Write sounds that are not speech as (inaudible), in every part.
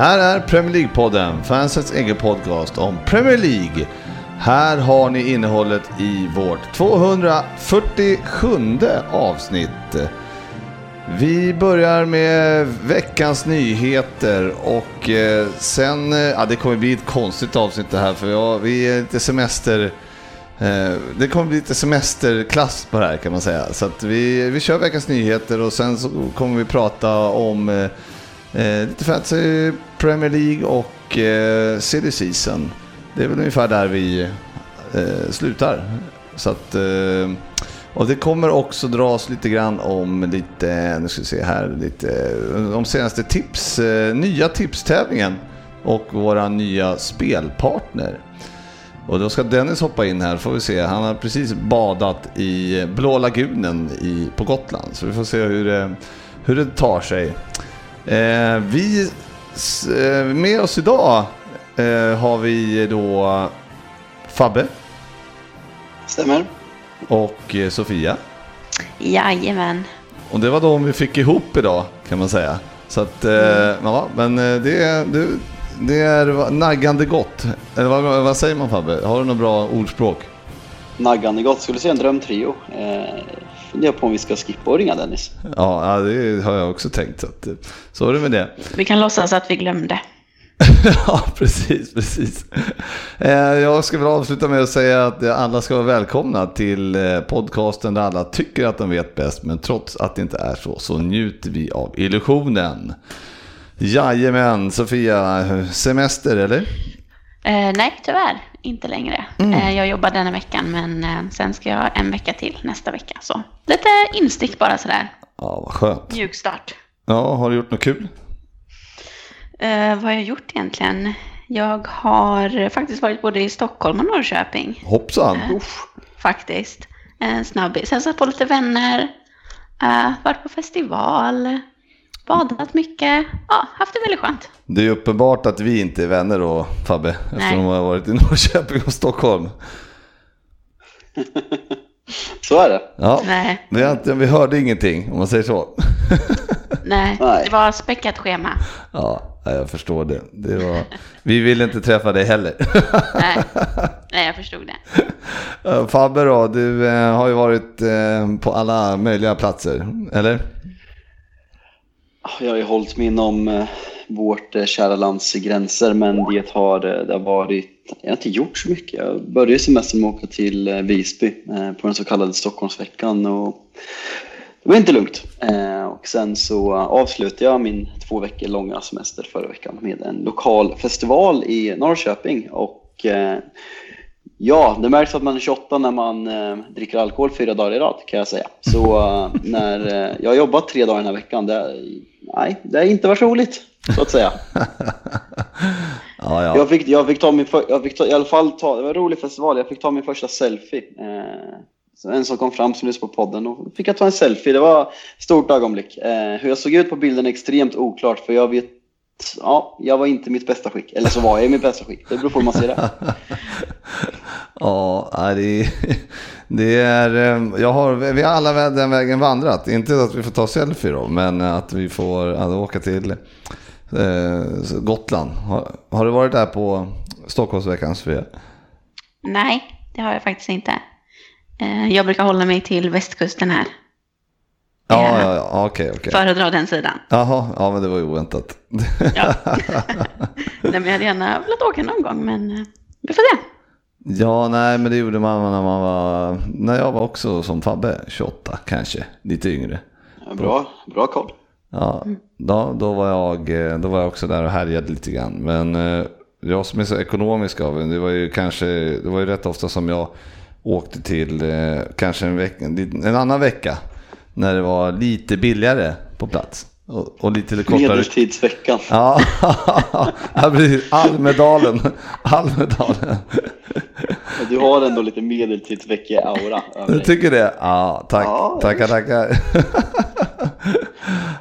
Här är Premier League-podden, fansets egen podcast om Premier League. Här har ni innehållet i vårt 247 avsnitt. Vi börjar med veckans nyheter och eh, sen, eh, ja det kommer bli ett konstigt avsnitt det här för vi är lite semester, eh, det kommer bli lite semesterklass på det här kan man säga. Så att vi, vi kör veckans nyheter och sen så kommer vi prata om lite fantasy, Premier League och eh, silly season. Det är väl ungefär där vi eh, slutar. Så att, eh, och det kommer också dras lite grann om lite, nu ska vi se här, lite om senaste tips, eh, nya tipstävlingen och våra nya spelpartner. Och då ska Dennis hoppa in här, får vi se. Han har precis badat i Blå lagunen i, på Gotland. Så vi får se hur det, hur det tar sig. Eh, vi, med oss idag eh, har vi då Fabbe Stämmer. och eh, Sofia. Jajamän. Och det var de vi fick ihop idag kan man säga. Så att, eh, ja, men eh, det, är- det, det är naggande gott. Eller vad, vad säger man Fabbe? Har du något bra ordspråk? Naggande gott. Skulle säga en drömtrio. Eh, funderar på om vi ska skippa och ringa Dennis. Ja, det har jag också tänkt. Så, att, eh, så är det med det. Vi kan låtsas att vi glömde. (laughs) ja, precis, precis. Eh, Jag ska väl avsluta med att säga att alla ska vara välkomna till eh, podcasten där alla tycker att de vet bäst, men trots att det inte är så, så njuter vi av illusionen. Jajamän, Sofia, semester eller? Eh, nej, tyvärr. Inte längre. Mm. Eh, jag jobbar denna veckan, men eh, sen ska jag en vecka till nästa vecka. Så lite instick bara sådär. Ja, vad skönt. Mjuk start. Ja, har du gjort något kul? Eh, vad har jag gjort egentligen? Jag har faktiskt varit både i Stockholm och Norrköping. Hoppsan! Faktiskt. En snabbis. Sen satt på lite vänner. Eh, varit på festival. Badat mycket. Ja, haft det väldigt skönt. Det är uppenbart att vi inte är vänner då, Fabbe, eftersom Nej. har varit i (laughs) Norrköping och Stockholm. (laughs) Så är det. Ja, Nej, vi, har inte, vi hörde ingenting, om man säger så. (laughs) nej, Nej. det var späckat schema. Ja, jag förstår det. det var... Vi vill inte träffa dig heller. Nej, nej jag förstod det. Eh, Fabbe då, du eh, har ju varit eh, på alla möjliga platser, eller? Ah, jag har ju hållit mig inom eh, vårt eh, kära lands gränser men det har, eh, det har varit, jag har inte gjort så mycket. Jag började semestern med att åka till Visby på den så kallade Stockholmsveckan och det var inte lugnt. Och sen så avslutade jag min två veckor långa semester förra veckan med en lokal festival i Norrköping och Ja, det märks att man är 28 när man eh, dricker alkohol fyra dagar i rad kan jag säga. Så eh, när eh, jag har jobbat tre dagar den här veckan, det, nej, det har inte varit roligt så att säga. (laughs) Ja, ja. Jag fick, jag fick ta min, jag fick ta, i alla fall ta, det var en rolig festival, jag fick ta min första selfie. Eh, så en som kom fram som lyssnade på podden och fick jag ta en selfie. Det var ett stort ögonblick. Eh, hur jag såg ut på bilden är extremt oklart för jag vet Ja, jag var inte mitt bästa skick. Eller så var jag i mitt bästa skick. Det beror på hur man ser det. (laughs) Ja, det, det är... eh, Jag har, vi har alla den vägen vandrat. Inte att vi får ta selfie då, men att vi får att åka till eh, Gotland. Har, har du varit där på Stockholmsveckan, Sofia? Nej, det har jag faktiskt inte. Eh, Jag brukar hålla mig till västkusten här. Ja, Ja. ja, ja, okej, okej. Föredrar den sidan. Jaha, ja men det var ju oväntat. Ja. (laughs) Nej, men jag hade gärna velat åka någon gång, men eh, vi får se. Ja, nej, men det gjorde man när man var, när jag var också som Fabbe, 28 kanske, lite yngre. Ja, Bra, bra koll. Ja, då, då, var jag, då var jag också där och härjade lite grann. Men eh, jag som är så ekonomisk av en, det var ju kanske, det var ju rätt ofta som jag åkte till eh, kanske en, vecka, en annan vecka. När det var lite billigare på plats. Och, och lite kortare. Medeltidsveckan. Ja, (laughs) ja, precis. Almedalen. Almedalen. Du har ändå lite medeltidsvecke-aura över Du tycker det? Ja, tack. Ja, tackar, tackar. (laughs)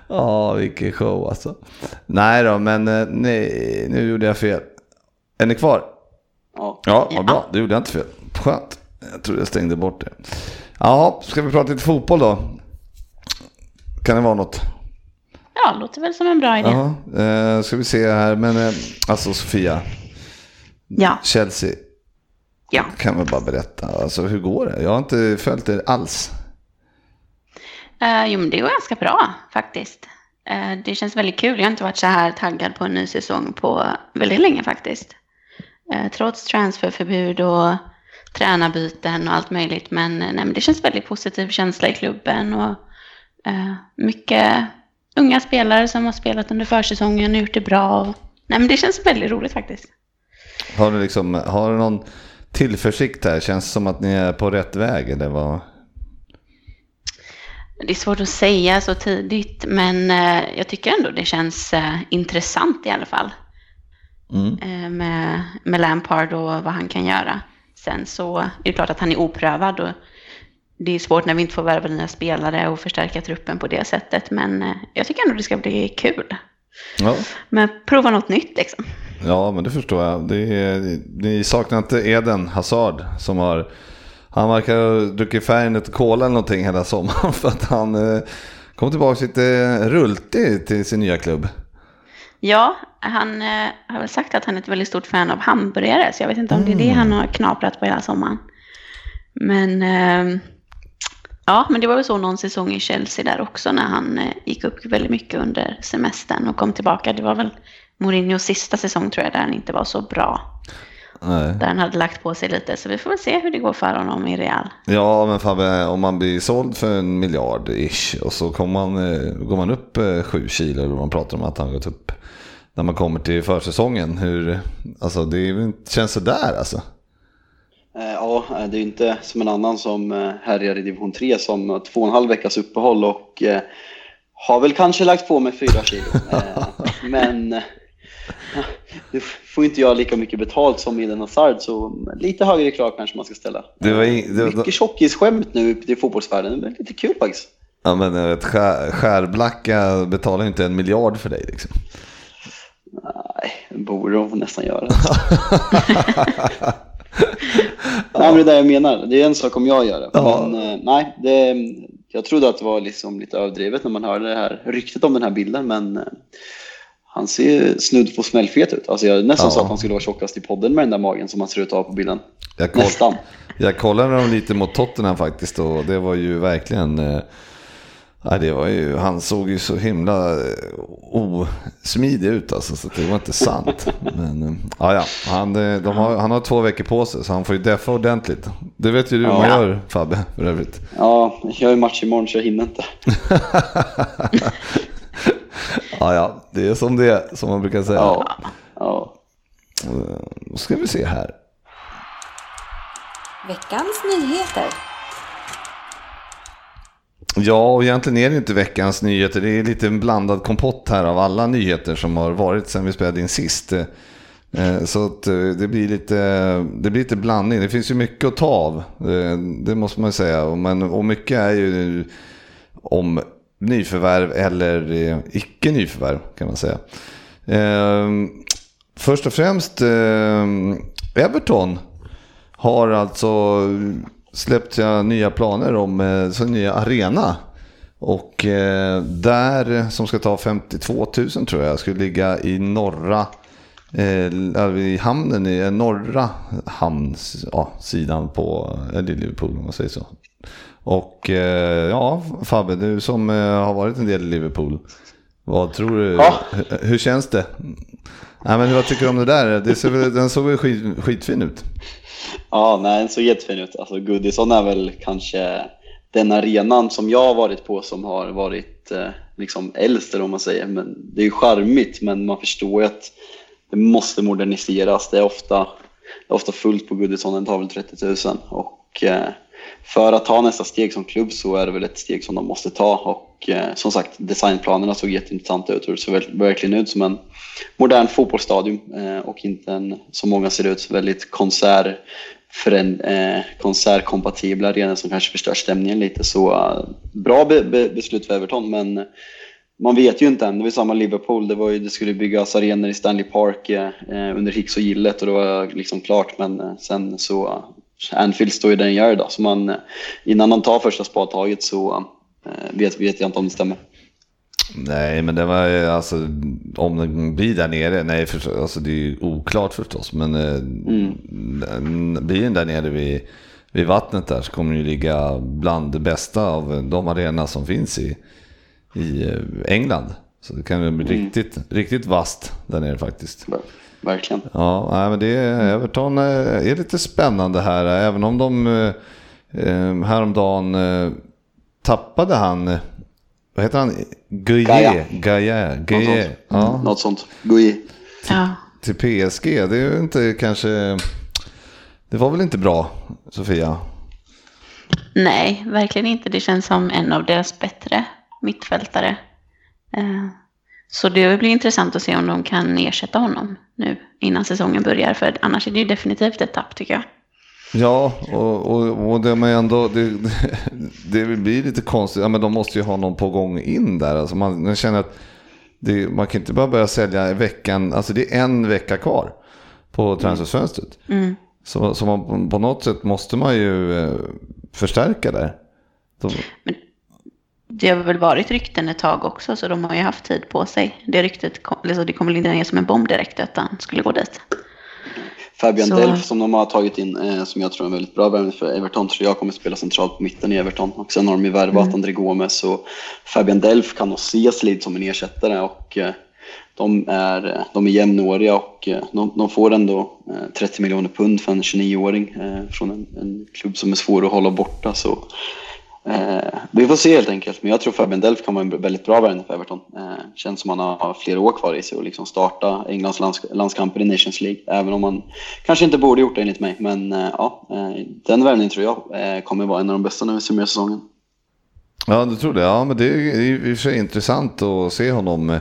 Ja, vilken show alltså. Nej då, men eh, nej, nu gjorde jag fel. Är ni kvar? Ja. Ja, Ja. vad bra. Det gjorde jag inte fel. Skönt. Jag tror jag stängde bort det. Ja, ska vi prata lite fotboll då? Kan det vara något? Ja, låter väl som en bra idé. Ja, eh, ska vi se här. Men eh, alltså Sofia, Ja, Chelsea. ja. Kan väl bara berätta. Alltså hur går det? Jag har inte följt det alls. Eh, jo, men det går ganska bra faktiskt. Eh, det känns väldigt kul. Jag har inte varit så här taggad på en ny säsong på väldigt länge faktiskt. Eh, trots transferförbud och tränarbyten och allt möjligt. Men, eh, nej, men det känns väldigt positiv känsla i klubben och eh, mycket unga spelare som har spelat under försäsongen och gjort det bra. Nej, men det känns väldigt roligt faktiskt. Har du, liksom, har du någon tillförsikt här? Känns det som att ni är på rätt väg? Eller vad? Det är svårt att säga så tidigt, men eh, jag tycker ändå det känns eh, intressant i alla fall. Mm. eh, med, med Lampard och vad han kan göra. Sen så är det klart att han är oprövad och det är svårt när vi inte får värva nya spelare och förstärka truppen på det sättet. Men eh, jag tycker ändå det ska bli kul. Ja. Men prova något nytt liksom. ja, men det förstår jag. Det är, ni saknar inte Eden Hazard som har... Han verkar ha druckit Fernet Cola eller någonting hela sommaren (laughs) för att han eh, kom tillbaka lite rultig till sin nya klubb. Ja, han eh, har väl sagt att han är ett väldigt stort fan av hamburgare, så jag vet inte om det är det han har knaprat på hela sommaren. Men eh, ja, men det var väl så någon säsong i Chelsea där också när han eh, gick upp väldigt mycket under semestern och kom tillbaka. Det var väl Mourinhos sista säsong tror jag, där han inte var så bra. Nej. Där han hade lagt på sig lite, så vi får väl se hur det går för honom i Real. Ja, men Fabbe, om man blir såld för en miljard ish och så kommer man, eh, går man upp eh, sju kilo, eller man pratar om att han gått upp. När man kommer till försäsongen, hur, alltså det känns sådär alltså. Eh, Ja, eh, det är inte som en annan som eh, härjar i division 3 som har två och en halv veckas uppehåll och har väl kanske lagt på mig fyra kilo. (laughs) Men (laughs) du får inte jag lika mycket betalt som Eden Hazard så lite högre krav kanske man ska ställa. Det var i- det var- Mycket tjockisskämt nu i fotbollsvärlden, är lite kul faktiskt. Ja men vet, skär, skärblacka betalar ju inte en miljard för dig liksom. Nej, det borde de nästan göra. (laughs) (laughs) Nej, men det är det jag menar. Det är en sak om jag gör det. Ja. Men eh, nej, det, jag trodde att det var liksom lite överdrivet när man hörde det här ryktet om den här bilden. Men eh, han ser snudd på smällfet ut. Alltså jag nästan Ja. så att han skulle vara tjockast i podden med den där magen som han ser ut att ha på bilden. Jag, koll, Nästan. jag kollade dem lite mot Tottenham faktiskt och det var ju verkligen... Nej, det var ju, han såg ju så himla eh, osmidig ut alltså, så det var inte sant. Men eh, ja, ja, han, eh, de har, han har två veckor på sig så han får ju deffa ordentligt. Det vet ju du hur man Ja. gör Fabbe för övrigt. Ja, jag har ju match imorgon så jag hinner inte. (laughs) Ja, ja, det är som det är, som man brukar säga. Ja, ja. Då ska vi se här. Veckans nyheter. Ja, och egentligen är det inte veckans nyheter. Det är lite en blandad kompott här av alla nyheter som har varit sedan vi spelade in sist. Eh, eh, så att eh, det blir lite, det blir lite blandning. Det finns ju mycket att ta av. Det måste man ju säga. Och Men, och mycket är ju om nyförvärv eller icke nyförvärv kan man säga. Ehm, först och främst ehm, Everton har alltså släppt sina nya planer om eh, sin nya arena. Och eh, där, som ska ta 52 000 tror jag, skulle ligga i norra eh, eller i hamnen, i eh, norra hamns, ja, sidan på eh, Liverpool om man säger så. Och eh, ja, Fabbe, du som eh, har varit en del i Liverpool. Vad tror du? Ja. Hur, hur känns det? Nej, men vad tycker du om det där? Det ser, den såg väl skit, skitfin ut? Ja, nej, den såg jättefin ut. Alltså Goodison är väl kanske den arenan som jag har varit på som har varit eh, liksom äldst eller vad man säger. Men det är ju charmigt, men man förstår ju att det måste moderniseras. Det är ofta, det är ofta fullt på Goodison, den tar väl 30 000. Och eh, för att ta nästa steg som klubb så är det väl ett steg som de måste ta. Och eh, som sagt, designplanerna såg jätteintressanta ut och det såg verkligen ut som en modern fotbollsstadion eh, och inte en, som många ser ut, väldigt konsert, för en eh, konsertkompatibel arena som kanske förstör stämningen lite. Så eh, bra be, be, beslut för Everton, men man vet ju inte än. Det var samma Liverpool, det, var ju, det skulle byggas arenor i Stanley Park eh, eh under Hicks och Gillet och det var eh, liksom klart, men eh, sen så eh, Anfield står ju där den gör idag, så man, eh, innan man tar första spadtaget så eh, vet, vet jag inte om det stämmer. Nej, men det var ju, alltså om den blir där nere, nej för, alltså det är ju oklart förstås, men eh, den- blir den där nere vid, vid vattnet där så kommer den ju ligga bland det bästa av de arenorna som finns i, i eh, England. Så det kan bli riktigt, riktigt vast där nere faktiskt. Ver- Verkligen. Ja, nej, men det är, Everton eh, är lite spännande här, även om de häromdagen tappade han, vad heter han, Guye, Gaia. Guye, sånt. ja, Något sånt. Gui. Ja. till PSG. Det är ju inte kanske, det var väl inte bra, Sofia? Nej, verkligen inte. Det känns som en av deras bättre mittfältare. Eh, Så det blir intressant att se om de kan ersätta honom nu innan säsongen börjar. För annars är det ju definitivt ett tapp tycker jag. Ja, och, och, och det, men ändå, det, det, (laughs) det blir lite konstigt. Ja, men de måste ju ha någon på gång in där. Alltså man, man känner att det, man kan inte bara börja sälja i veckan. Alltså det är en vecka kvar på transferfönstret. Så, så man, på något sätt måste man ju eh, förstärka där. De, Det har väl varit rykten ett tag också så de har ju haft tid på sig. Det ryktet kom, alltså det kom väl inte ner som en bomb direkt att han skulle gå dit. Fabian Så- Delf som de har tagit in, eh, som jag tror är en väldigt bra värvning för Everton, tror jag kommer spela centralt på mitten i Everton. Och sen har de ju värvat André Gomes och Fabian Delf kan nog ses lite som en ersättare och eh, de är, de är jämnåriga och eh, de, de får ändå eh, 30 miljoner pund för en 29-åring eh, från en, en klubb som är svår att hålla borta. Så Eh, vi får se helt enkelt, men jag tror Fabian Delf kan vara en väldigt bra värvning för Everton. Eh, känns som han har flera år kvar i sig och liksom starta Englands lands landskamper i Nations League. Även om han kanske inte borde gjort det enligt mig. Men eh, ja, eh, den värvningen tror jag eh, kommer vara en av de bästa när vi summerar säsongen. ja, du tror det? Ja, men det är i och för sig intressant att se honom eh,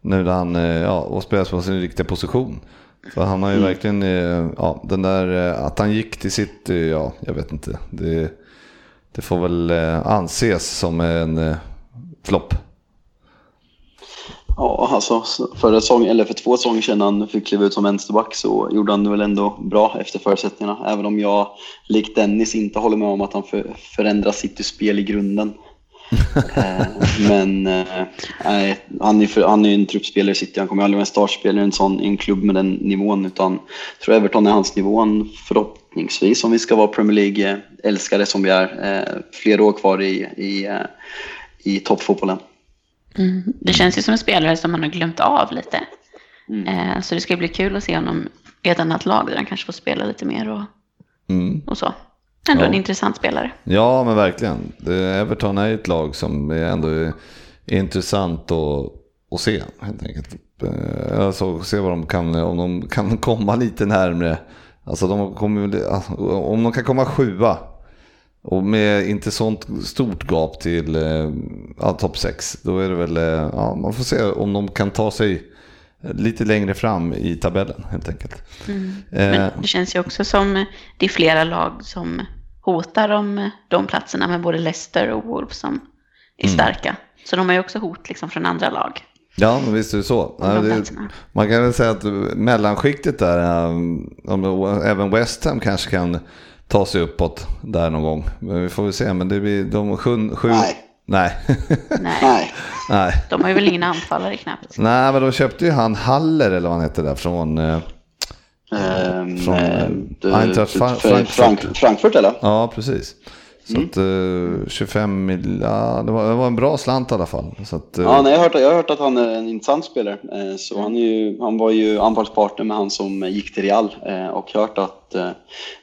nu när han ja, och spelar på sin riktiga position. För han har ju verkligen, eh, ja, den där att han gick till sitt, ja, jag vet inte. Det, det får väl eh, anses som en eh, flopp. Ja, alltså förra säsongen, eller för två säsonger sedan han fick kliva ut som vänsterback så gjorde han det väl ändå bra efter förutsättningarna. Även om jag, likt Dennis, inte håller med om att han för, förändrar sitt spel i grunden. (laughs) eh, men nej, han är för, han är en truppspelare i City, han kommer aldrig vara en startspelare i en, sån, i en klubb med den nivån. Utan jag tror Everton är hans nivå, han förhoppningsvis, om vi ska vara Premier League-älskare som vi är, eh, flera år kvar i, i, eh, i toppfotbollen. Mm. Det känns ju som en spelare som man har glömt av lite. Eh, så det ska bli kul att se honom i ett annat lag där han kanske får spela lite mer och, Mm. och så. Ändå Ja. en intressant spelare. Ja, men verkligen. Det, Everton är ett lag som är ändå är intressant att, att se helt enkelt. Alltså se vad de kan, om de kan komma lite närmre. Alltså de kommer, alltså, om de kan komma sjua och med inte sånt stort gap till eh, ja, topp 6. Då är det väl, eh, ja, man får se om de kan ta sig lite längre fram i tabellen helt enkelt. Eh, Men det känns ju också som det är flera lag som hotar om de platserna med både Leicester och Wolves som är Mm. starka. Så de har ju också hot liksom från andra lag. Ja, men visst är det så. Ja, de det, man kan väl säga att mellanskiktet där, um, om, även West Ham kanske kan ta sig uppåt där någon gång. Men vi får väl se, men det blir de sju... sju Nej. Nej. Nej, (laughs) Nej, de har ju väl ingen anfallare knappt. Nej, men de köpte ju han Haller eller vad han heter där från... eh, Ehm, Från, eh, eh, du- Eintracht Frankfurt. Frank, Frankfurt eller? Ja, precis. Så att, eh, 25 mil, ja, det, var, det var en bra slant i alla fall. Så att, eh, Ja, nej, jag, har hört, jag har hört att han är en intressant spelare. Eh, Så han, är ju, han var ju anfallspartner med han som gick till Real eh, och hört att, eh,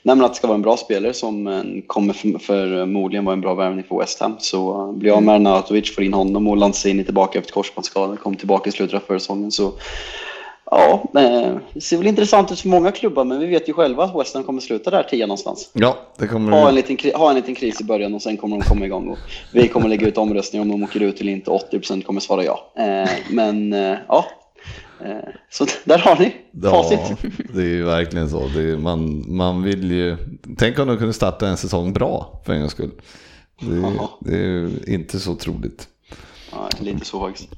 nej, att det ska vara en bra spelare som eh, kommer för- förmodligen vara en bra värvning för West Ham. Så eh, blir jag med Arnautovic, får in honom och Lanzini tillbaka efter korsbandsskada, kom tillbaka i slutet av förra säsongen. Så ja, eh, det ser väl intressant ut för många klubbar, men vi vet ju själva att West Ham kommer sluta där 10 någonstans. ja, det kommer Ha en, liten, ha en liten kris i början och sen kommer de komma igång. Och vi kommer lägga ut omröstningar om de åker ut eller inte. 80% kommer svara ja. Eh, men eh, ja, så (laughs) där har ni Ja, facit. det är ju verkligen så. Är, man, man vill ju... Tänk om de kunde starta en säsong bra för en gångs skull. Det är, Ja. det är ju inte så troligt. Ja, lite så faktiskt.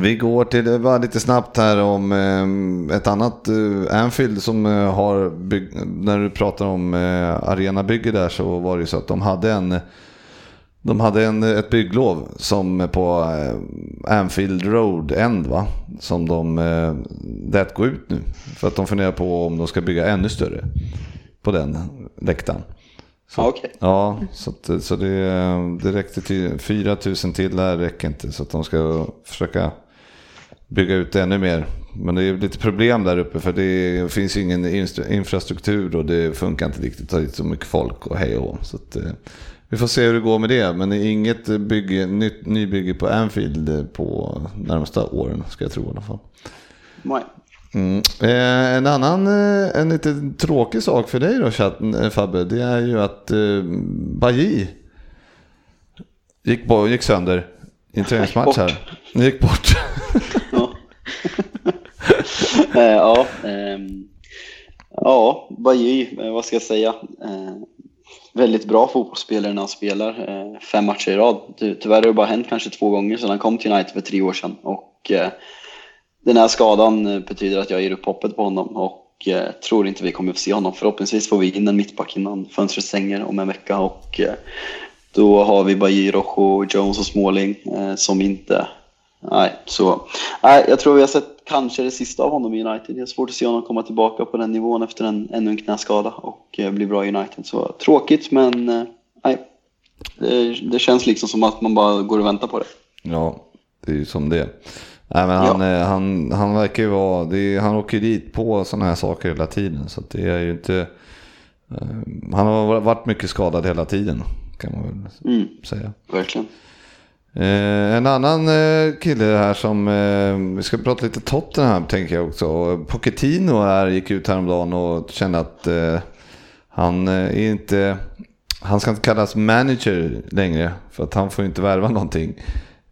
Vi går till, bara lite snabbt här om eh, ett annat eh, Anfield som eh, har bygg, när du pratar om eh, arenabygge där så var det ju så att de hade en de hade en, ett bygglov som på Anfield Road End va? Som de lät gå ut nu. För att de funderar på om de ska bygga ännu större på den läktaren. Så, Ja, okej. Ja, så, att, så det, det räckte till 4 000 till där räcker inte. Så att de ska försöka bygga ut det ännu mer. Men det är lite problem där uppe för det finns ingen infrastruktur och det funkar inte riktigt att ta dit så mycket folk och hej och. Så att, eh, vi får se hur det går med det. Men det är inget bygge, nytt, nybygge på Anfield på närmsta åren ska jag tro i alla fall. Nej. Mm. Eh, en annan, eh, en lite tråkig sak för dig då chatten, Fabbe, det är ju att eh, Bailly gick, gick sönder i en träningsmatch här. Gick bort. (laughs) Ja. (laughs) eh, ja, ehm, Bajy, eh, vad ska jag säga? Eh, väldigt bra fotbollsspelare när han spelar. Eh, fem matcher i rad. Ty- Tyvärr har det bara hänt kanske två gånger sedan han kom till United för tre år sedan. Och eh, den här skadan eh, betyder att jag ger upp hoppet på honom och eh, tror inte vi kommer att få se honom. Förhoppningsvis får vi in en mittback innan fönstret stänger om en vecka och eh, då har vi Bajy, Rojo, Jones och Småling eh, som inte... Nej, så... Nej, jag tror vi har sett kanske det sista av honom i United. Det är svårt att se honom komma tillbaka på den nivån efter en, ännu en knäskada och eh, bli bra i United. Så tråkigt, men eh, nej. Det, det känns liksom som att man bara går och väntar på det. Ja, det är ju som det. Nej, men han, eh, han, han verkar ju vara, är, han åker dit på sådana här saker hela tiden. Så det är ju inte, han har varit mycket skadad hela tiden kan man väl Mm, säga. verkligen. Eh, en annan eh, kille här som, eh, vi ska prata lite Tottenham tänker jag också. Pochettino här gick ut häromdagen och kände att eh, han eh, är inte, han ska inte kallas manager längre för att han får inte värva någonting.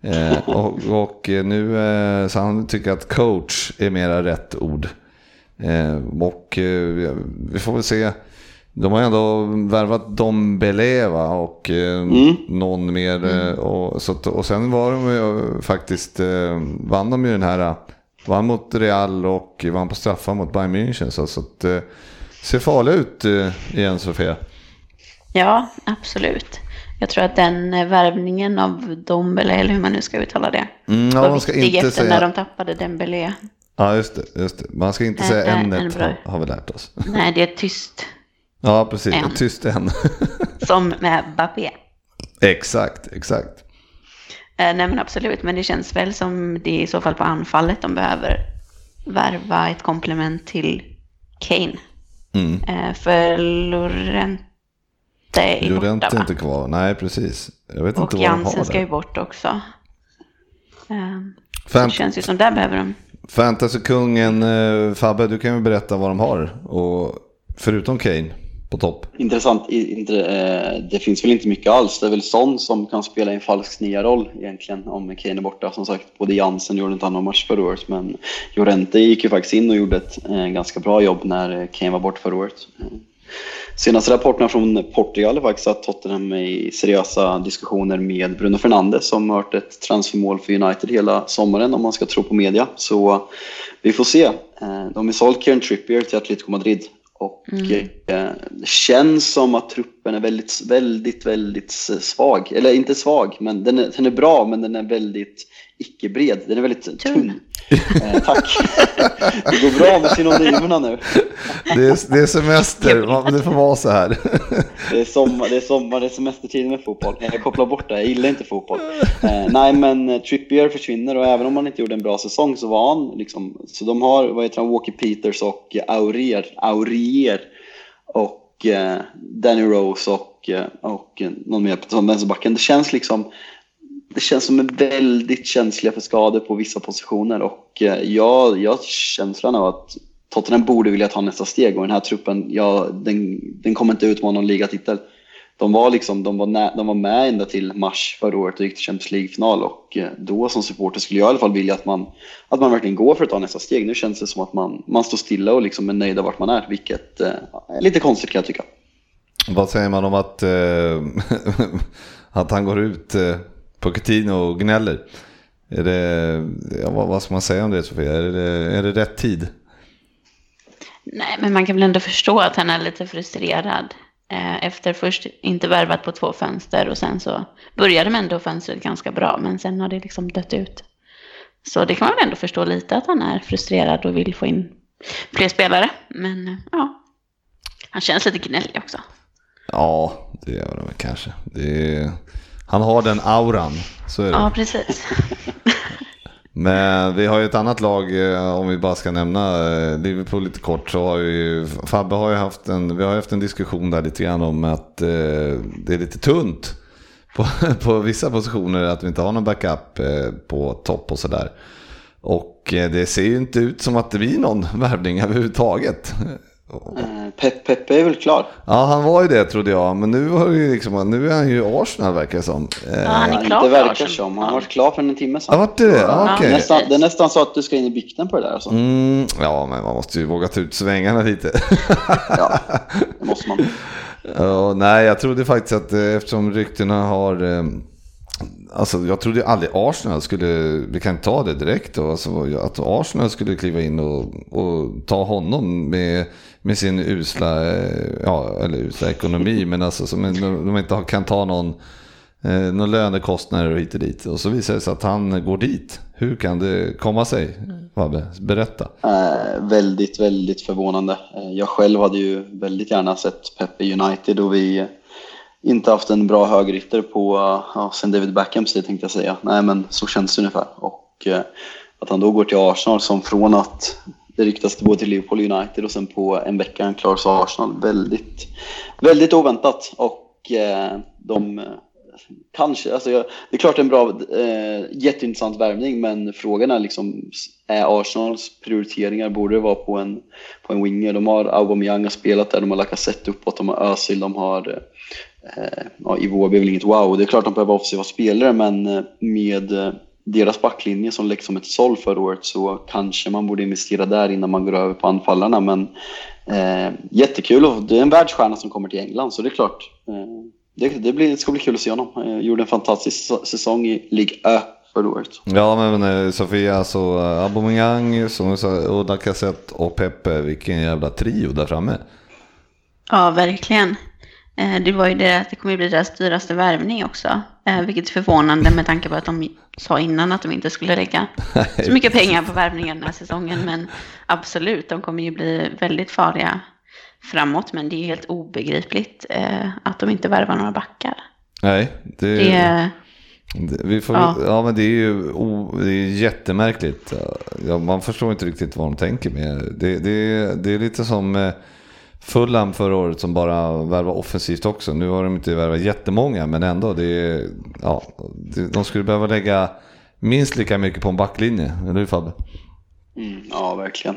Eh, (laughs) och, och nu, så han tycker att coach är mera rätt ord. Och vi får väl se. De har ju ändå värvat Dom Belé va? och eh, någon mer. eh, Och, så, att- och sen var de ju faktiskt, eh, vann de ju den här, eh, vann mot Real och vann på straffar mot Bayern München. Så, så att, eh, ser farliga ut eh, igen Sofia. Ja, absolut. Jag tror att den eh, värvningen av Dombele, eller hur man nu ska uttala det, Mm, ja, var man ska viktig inte efter säga, när de tappade Dembélé. ja just det, just det. Man ska inte Ä- säga ä- en ämnet bra. har, har vi lärt oss. Nej, det är tyst. Ja precis, En. tyst än. (laughs) Som med Bappé. exakt, exakt. Eh, nej men absolut, men det känns väl som det är i så fall på anfallet de behöver värva ett komplement till Kane. Mm. Eh, för Lorente är Llorente borta är inte kvar, nej precis. Jag vet Och inte vad de har Jansen ska ju bort också. Eh, Fant- det känns ju som där behöver de. Fantasykungen eh, Fabbe, du kan ju berätta vad de har. Och förutom Kane på topp. Intressant. Eh, det finns väl inte mycket alls. Det är väl Son som kan spela en falsk nia-roll egentligen om Kane är borta. Som sagt, både Jansen gjorde inte annan match förra året, men Jorente gick ju faktiskt in och gjorde ett eh, ganska bra jobb när eh, Kane var borta förra året. Senaste rapporterna från Portugal är faktiskt att Tottenham är i seriösa diskussioner med Bruno Fernandes som har varit ett transfermål för United hela sommaren om man ska tro på media. Så vi får se. De har sålt Kieran Trippier till Atletico Madrid och eh, det känns som att truppen är väldigt, väldigt, väldigt svag. Eller inte svag, men den är, den är bra, men den är väldigt icke-bred. Den är väldigt tunn. Eh, tack. (laughs) Det går bra med synonymerna nu. Det är, det är semester, man- det får vara så här. Det är sommar, det är, sommar, det är semestertid med fotboll. Jag kopplar bort det, jag gillar inte fotboll. Eh, nej, men eh, Trippier försvinner och även om han inte gjorde en bra säsong så var han liksom, så de har, vad heter han, Walker Peters och Aurier, Aurier och eh, Danny Rose och, eh, och någon mer på vänsterbacken. Det känns liksom, det känns som är väldigt känsliga för skador på vissa positioner och eh, jag, jag har känslan av att Tottenham borde vilja ta nästa steg och den här truppen, ja, den, den kommer inte utmana någon ligatitel. De var, liksom, de, var nä, de var med ända till mars förra året och gick till Champions League-final och eh, då som supporter skulle jag i alla fall vilja att man, att man verkligen går för att ta nästa steg. Nu känns det som att man, man står stilla och liksom är nöjda vart man är, vilket eh, är lite konstigt kan jag tycka. Vad säger man om att, eh, (laughs) att han går ut och gnäller? Är det, ja, vad, vad ska man säga om det Sofia? Är det, är det rätt tid? Nej, men man kan väl ändå förstå att han är lite frustrerad. Eh, efter först inte värvat på två fönster och sen så började man ändå fönstret ganska bra, men sen har det liksom dött ut. Så det kan man väl ändå förstå lite att han är frustrerad och vill få in fler spelare. Men eh, ja, han känns lite gnällig också. Ja, det gör han kanske. Det är, han har den auran, så är det. Ja, precis. (laughs) Men vi har ju ett annat lag, eh, om vi bara ska nämna eh, Liverpool lite kort, så har ju Fabbe har ju haft en, vi har haft en diskussion där lite grann om att eh, det är lite tunt på, (laughs) på vissa positioner, att vi inte har någon backup eh, på topp och sådär. Och eh, det ser ju inte ut som att det blir någon (laughs) värvning överhuvudtaget. Eh, Pep, Pepe är väl klar? Ja, han var ju det trodde jag, men nu, har det ju liksom, nu är han ju Arsenal verkar det som. Eh, Ja, han är Ja, klar inte för verkar Arsenal. som. Han Ja. var klar för en timme Ja, sedan. vart det det? Ja, okej. Nästan, det är nästan så att du ska in i bikten på det där alltså. Mm, ja, men man måste ju våga ta ut svängarna lite. (laughs) Ja, det måste man. Ja, nej, jag trodde faktiskt att eh, eftersom ryktena har... Alltså jag trodde aldrig Arsenal skulle, vi kan ta det direkt då, alltså, att Arsenal skulle kliva in och, och ta honom med, med sin usla, eh, ja eller usla ekonomi, (laughs) men alltså som de inte kan ta någon, eh, någon lönekostnader och hit och dit. Och så visar det sig att han går dit. Hur kan det komma sig? Fabbe, berätta. Eh, väldigt, väldigt förvånande. Jag själv hade ju väldigt gärna sett Pepe i United och vi inte haft en bra högerytter på, ja, sen David Beckhams tid tänkte jag säga. Nej men så känns det ungefär. Och eh, att han då går till Arsenal som från att det ryktas både till Liverpool och United och sen på en vecka är han klar så Arsenal. Väldigt, väldigt oväntat och eh, de eh, Kanske, alltså jag, det är klart en bra, eh, jätteintressant värvning men frågan är liksom, är Arsenals prioriteringar, borde det vara på en, på en winger? De har Aubameyang har spelat där, de har Lacazette uppåt, de har Özil, de har eh, ja, Iwobi är väl inget wow. Det är klart de behöver offensiva spelare men eh, med eh, deras backlinje som läggs som ett såll förra året så kanske man borde investera där innan man går över på anfallarna. Men eh, jättekul och det är en världsstjärna som kommer till England så det är klart. Eh, det, det, blir, det ska bli kul att se honom. Eh, gjorde en fantastisk säsong i Ligue Ö förra året. Ja men eh, Sofia, så eh, Aubameyang, som du sa, och Lacazette och Pepe, vilken jävla trio där framme. Ja, verkligen. Eh, Det var ju det att det kommer bli deras dyraste värvning också. eh, Vilket är förvånande med tanke på att de sa innan att de inte skulle lägga (laughs) så mycket pengar på värvningar den här säsongen. Men absolut, de kommer ju bli väldigt farliga framåt. Men det är helt obegripligt eh, att de inte värvar några backar. Nej, det, Det vi får, Ja. ja. men det är ju o, det är jättemärkligt. Ja, man förstår inte riktigt vad de tänker med det. Det, det är lite som Fulham förra året som bara värvar offensivt också. Nu har de inte värvat jättemånga, men ändå. Det, är- ja, de skulle behöva lägga minst lika mycket på en backlinje, eller hur Fabbe? Mm, ja, verkligen.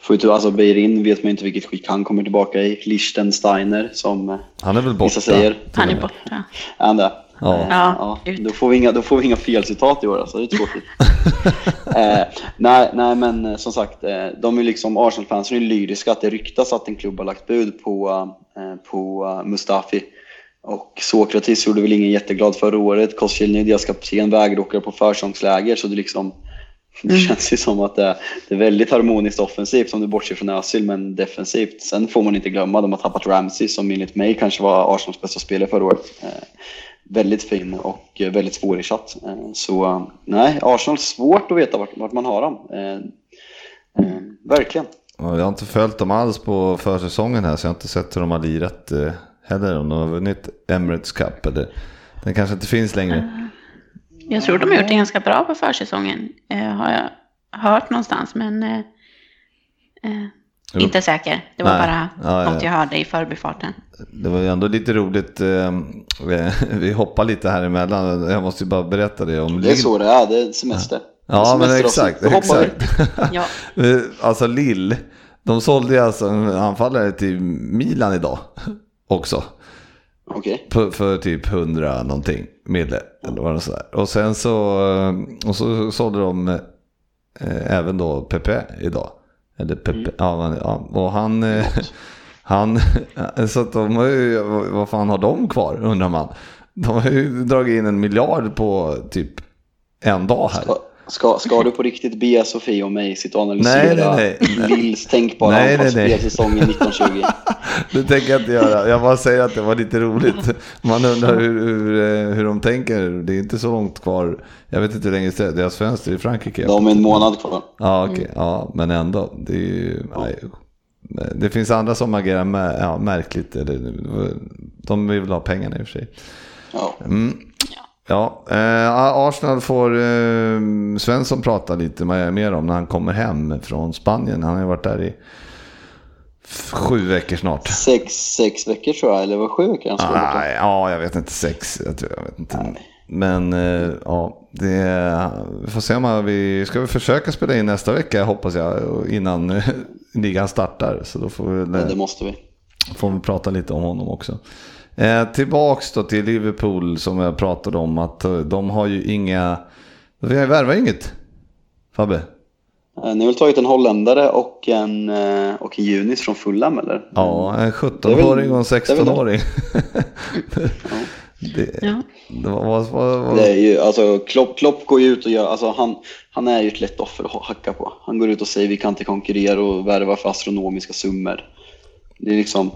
Får inte, alltså Beirin vet man inte vilket skick han kommer tillbaka i. Lichtensteiner som eh, Han är väl borta? vissa säger. Han är borta. Är han det? Ja. Ja, ja. Då, får vi inga, då får vi inga felcitat i år alltså, det är tråkigt. (laughs) eh, nej, nej, men eh, som sagt, eh, de är liksom, Arsenal-fansen är lyriska att det ryktas att en klubb har lagt bud på, eh, på Mustafi. Och Sokratis gjorde väl ingen jätteglad förra året. Koscielny, deras kapten, vägråkare på försångsläger. Så det är liksom, Det (laughs) känns ju som att det är, det är väldigt harmoniskt offensivt om du bortser från Özil, men defensivt. Sen får man inte glömma, de har tappat Ramsey som enligt mig kanske var Arsenals bästa spelare förra året. Eh, väldigt fin och väldigt svårersatt. Eh, så nej, Arsenal svårt att veta vart, vart man har dem. Eh, eh, verkligen. Ja, Jag har inte följt dem alls på försäsongen här så jag har inte sett hur de har lirat eh, heller. Om de har vunnit Emirates Cup eller den kanske inte finns längre. Jag tror de har gjort det ganska bra på försäsongen. Eh, har jag hört någonstans, men eh, eh, inte säker. Det var Nej. bara Ja, ja, något ja. jag hörde i förbifarten. Det var ju ändå lite roligt. Eh, vi- (laughs) vi hoppar lite här emellan. Jag måste ju bara berätta det om Det är Lill- så det är, det är semester. Ja men Semesteravsnitt. exakt. Då hoppar vi. exakt. (laughs) Ja. Eh, Alltså Lill, de sålde ju alltså en anfallare till Milan idag också. Okej. För, för typ 100 någonting mille. Eller vad det sådär. Och sen så, eh, och så sålde de eh, även då Pepe idag. Eller Pepe, ja, men, ja. Och han, eh, (laughs) han, (laughs) så att de har ju, vad fan har de kvar undrar man. De har ju dragit in en miljard på typ en dag här. Ska, ska, du på riktigt be Sofie och mig sitta och analysera Nej, nej, nej. Lills tänkbara Nej, nej, nej. anfallsspel säsongen 1920? Det tänker jag inte göra. Jag bara säger att det var lite roligt. Man undrar hur, hur, eh, hur de tänker. Det är inte så långt kvar. Jag vet inte hur länge det är. Deras fönster i Frankrike. De har en månad kvar. Ja, okej. Ja, men ändå. Det, är ju, nej. det finns andra som agerar märkligt. Eller, de vill ha pengarna i och för sig. Ja. Ja, eh, Arsenal får eh, Svensson prata lite mer om när han kommer hem från Spanien. Han har ju varit där i sju veckor snart. Sex, sex veckor tror jag, eller var sju veckor han skulle borta. Nej, ja, jag vet inte. Sex, jag, tror, jag vet inte. Men eh, ja, det, vi får se om vi ska vi försöka spela in nästa vecka hoppas jag innan eh, (laughs) ligan startar. Så då får vi, Ja, det måste vi. får vi prata lite om honom också. Eh, tillbaks då till Liverpool som jag pratade om att eh, de har ju inga, vi har värvat inget. Fabbe? Eh, Ni har väl tagit en holländare och en, eh, och en junis från Fulham eller? Ja, en Det är 17-åring väl- och en det är väl det. 16-åring. (laughs) det, Ja. det var, vad, vad, Det är ju, alltså, Klopp, Klopp går ju ut och gör, alltså han, han är ju ett lätt offer att hacka på. Han går ut och säger vi kan inte konkurrera och värva för astronomiska summor. Det är liksom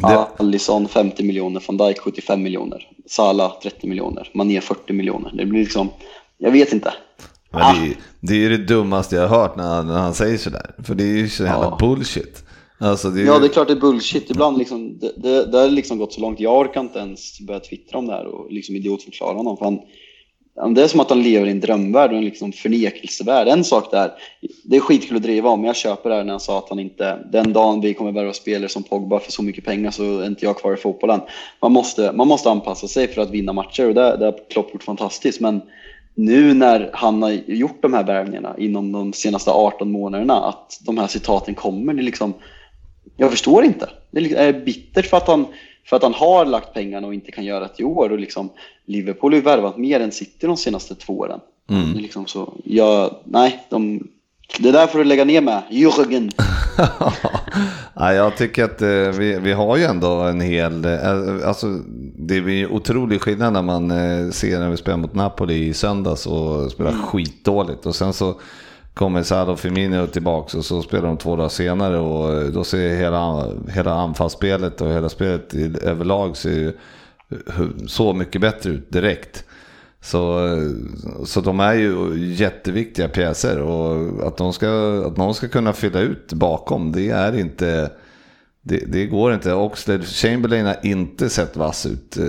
Det- Alisson 50 miljoner, van Dijk 75 miljoner, Salah 30 miljoner, Mané 40 miljoner. Det blir liksom, jag vet inte. Men det, är, det är ju det dummaste jag har hört när han, när han säger sådär. För det är ju så jävla Ja. bullshit. Alltså det är, Ja, det är klart det är bullshit. Ibland liksom, det, det, det har liksom gått så långt. Jag orkar inte ens börja twittra om det här och liksom idiotförklara honom. För han, det är som att han lever i en drömvärld och en liksom förnekelsevärld. En sak där, det är skitkul att driva om, men jag köper det här när han sa att han inte, den dagen vi kommer värva spelare som Pogba för så mycket pengar så är inte jag kvar i fotbollen. Man måste, man måste anpassa sig för att vinna matcher och det, det har Klopp gjort fantastiskt. Men nu när han har gjort de här värvningarna inom de senaste 18 månaderna, att de här citaten kommer, det är liksom, jag förstår inte. Det är liksom, bittert för att, han, för att han har lagt pengarna och inte kan göra det i år. Och liksom, Liverpool har ju värvat mer än City de senaste två åren. Mm. Liksom så, jag, nej, de, det där får du lägga ner med, Jürgen. (laughs) (laughs) ja, jag tycker att eh, vi, vi har ju ändå en hel... Eh, alltså, det blir otrolig skillnad när man eh, ser när vi spelar mot Napoli i söndags och spelar skitdåligt. Och sen så kommer Sado Firmino tillbaka och så spelar de två dagar senare och eh, då ser hela, hela anfallsspelet och hela spelet i, överlag ser ju så mycket bättre ut direkt. Så, eh, så de är ju jätteviktiga pjäser och att, de ska, att någon ska kunna fylla ut bakom det är inte... Det, det går inte. Oxlade Chamberlain har inte sett vass ut eh,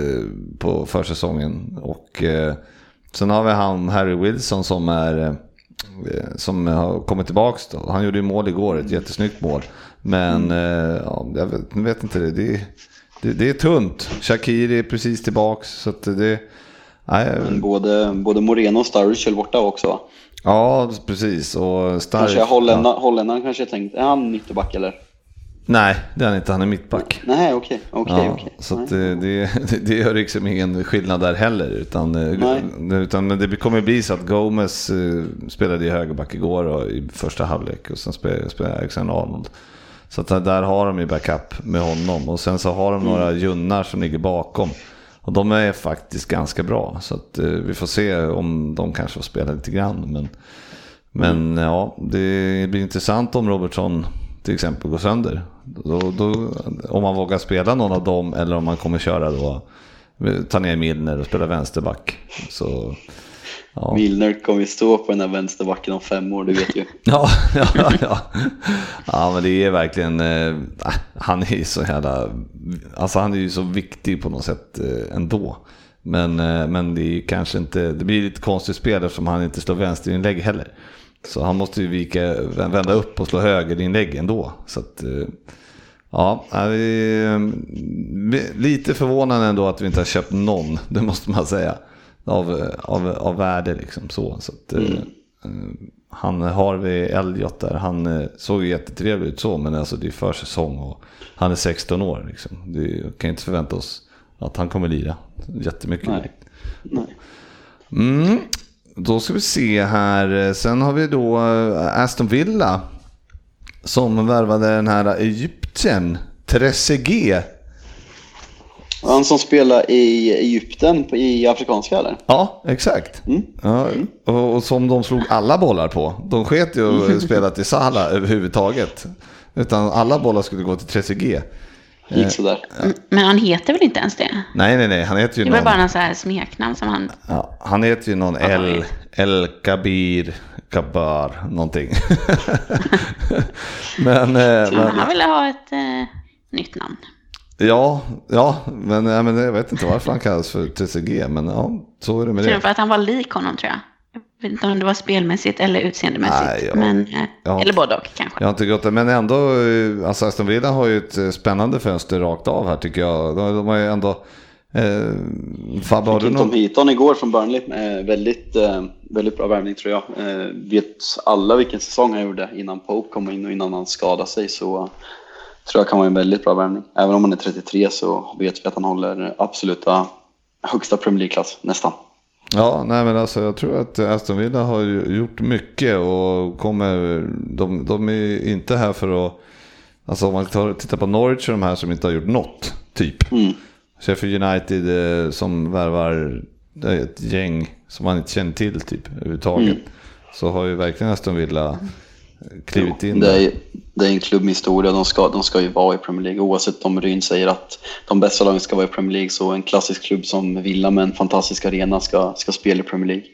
på försäsongen. Och sen har vi han Harry Wilson som är... Eh, som har kommit tillbaks då. Han gjorde ju mål igår, ett jättesnyggt mål. Men eh, ja, jag vet, vet inte, det, det, det, det är tunt. Shakiri är precis tillbaks. Så att det... Nej, Men både, både Moreno och är borta också va? Ja, precis. Och stark. Kanske holländaren, holländaren kanske tänkt, är han ytterback eller? Nej, det är han inte. Han är mittback. Nej, okej, okej, Ja, okej. så Nej. det, det, det gör liksom ingen skillnad där heller. Utan, eh, utan men det kommer bli så att Gomez eh, spelade i högerback igår och, i första halvlek och sen spelade, spelade Alexander Arnold. Så där har de ju backup med honom och sen så har de några junnar som ligger bakom. Och de är faktiskt ganska bra. Så att eh, vi får se om de kanske får spela lite grann. Men Men ja, det blir intressant om Robertson till exempel går sönder. Då, då, om man vågar spela någon av dem eller om man kommer köra då, ta ner Milner och spela vänsterback. Så, ja. Milner kommer ju stå på den här vänsterbacken om fem år, du vet ju. (laughs) Ja, ja, ja. ja, men det är verkligen, eh, han är ju så jävla, alltså han är ju så viktig på något sätt eh, ändå. Men, eh, men det är kanske inte, det blir lite konstigt spel eftersom han inte slår vänsterinlägg heller. Så han måste ju vika, vända upp och slå högerinlägg ändå. Så att, eh, ja, eh, lite förvånande ändå att vi inte har köpt någon, (laughs) det måste man säga. Av, av, av värde liksom så. så att, eh, Mm. han har vi Elliot där, han eh, såg ju jättetrevlig ut så, men alltså det är försäsong och han är 16 år. Liksom. Det kan inte förvänta oss att han kommer lira jättemycket. Nej. Nej. Mm. Då ska vi se här. Sen har vi då eh, Aston Villa. Som värvade den här Egypten. Trezeguet. Han som spelar i Egypten, i afrikanska eller? Ja, exakt. Mm. Ja, och, och som de slog alla bollar på. De sket ju att (laughs) spela till Salah överhuvudtaget. Utan alla bollar skulle gå till Trezeguet. Gick sådär. Mm, Men han heter väl inte ens det? Nej, nej, nej. Han heter ju Det var någon, bara någon så här smeknamn som han... ja, han heter ju någon El. El Kabir Kabar någonting. (laughs) men, eh, men, Han ville ha ett eh, nytt namn. Ja, ja men, ja, men jag vet inte varför han kallas för TCG, men ja, så är det med Tror det. för att han var lik honom tror jag. Jag vet inte om det var spelmässigt eller utseendemässigt. Nej, ja. men, eh, Ja. Eller både och kanske. Jag har inte gått det, men ändå, eh, alltså Aston Villa har ju ett eh, spännande fönster rakt av här tycker jag. De, de har ju ändå, eh, Fabbe, har du någon? Heaton igår från Burnley. Eh, väldigt, eh, väldigt bra värvning tror jag. Eh, vet alla vilken säsong han gjorde innan Pope kom in och innan han skadade sig. Så tror jag kan vara en väldigt bra värvning. Även om han är 33 så vet vi att han håller absoluta högsta Premier League-klass, nästan. Ja, nej men alltså jag tror att Aston Villa har gjort mycket och kommer, de, de är inte här för att, alltså om man tar, tittar på Norwich och de här som inte har gjort något, typ. Mm. Sheffield United eh, som värvar är ett gäng som man inte känner till typ överhuvudtaget. Mm. Så har ju verkligen Aston Villa eh, klivit in Det är, det är en klubb med historia. De ska, de ska ju vara i Premier League. Oavsett om Ryn säger att de bästa lagen ska vara i Premier League så en klassisk klubb som Villa med en fantastisk arena ska, ska spela i Premier League.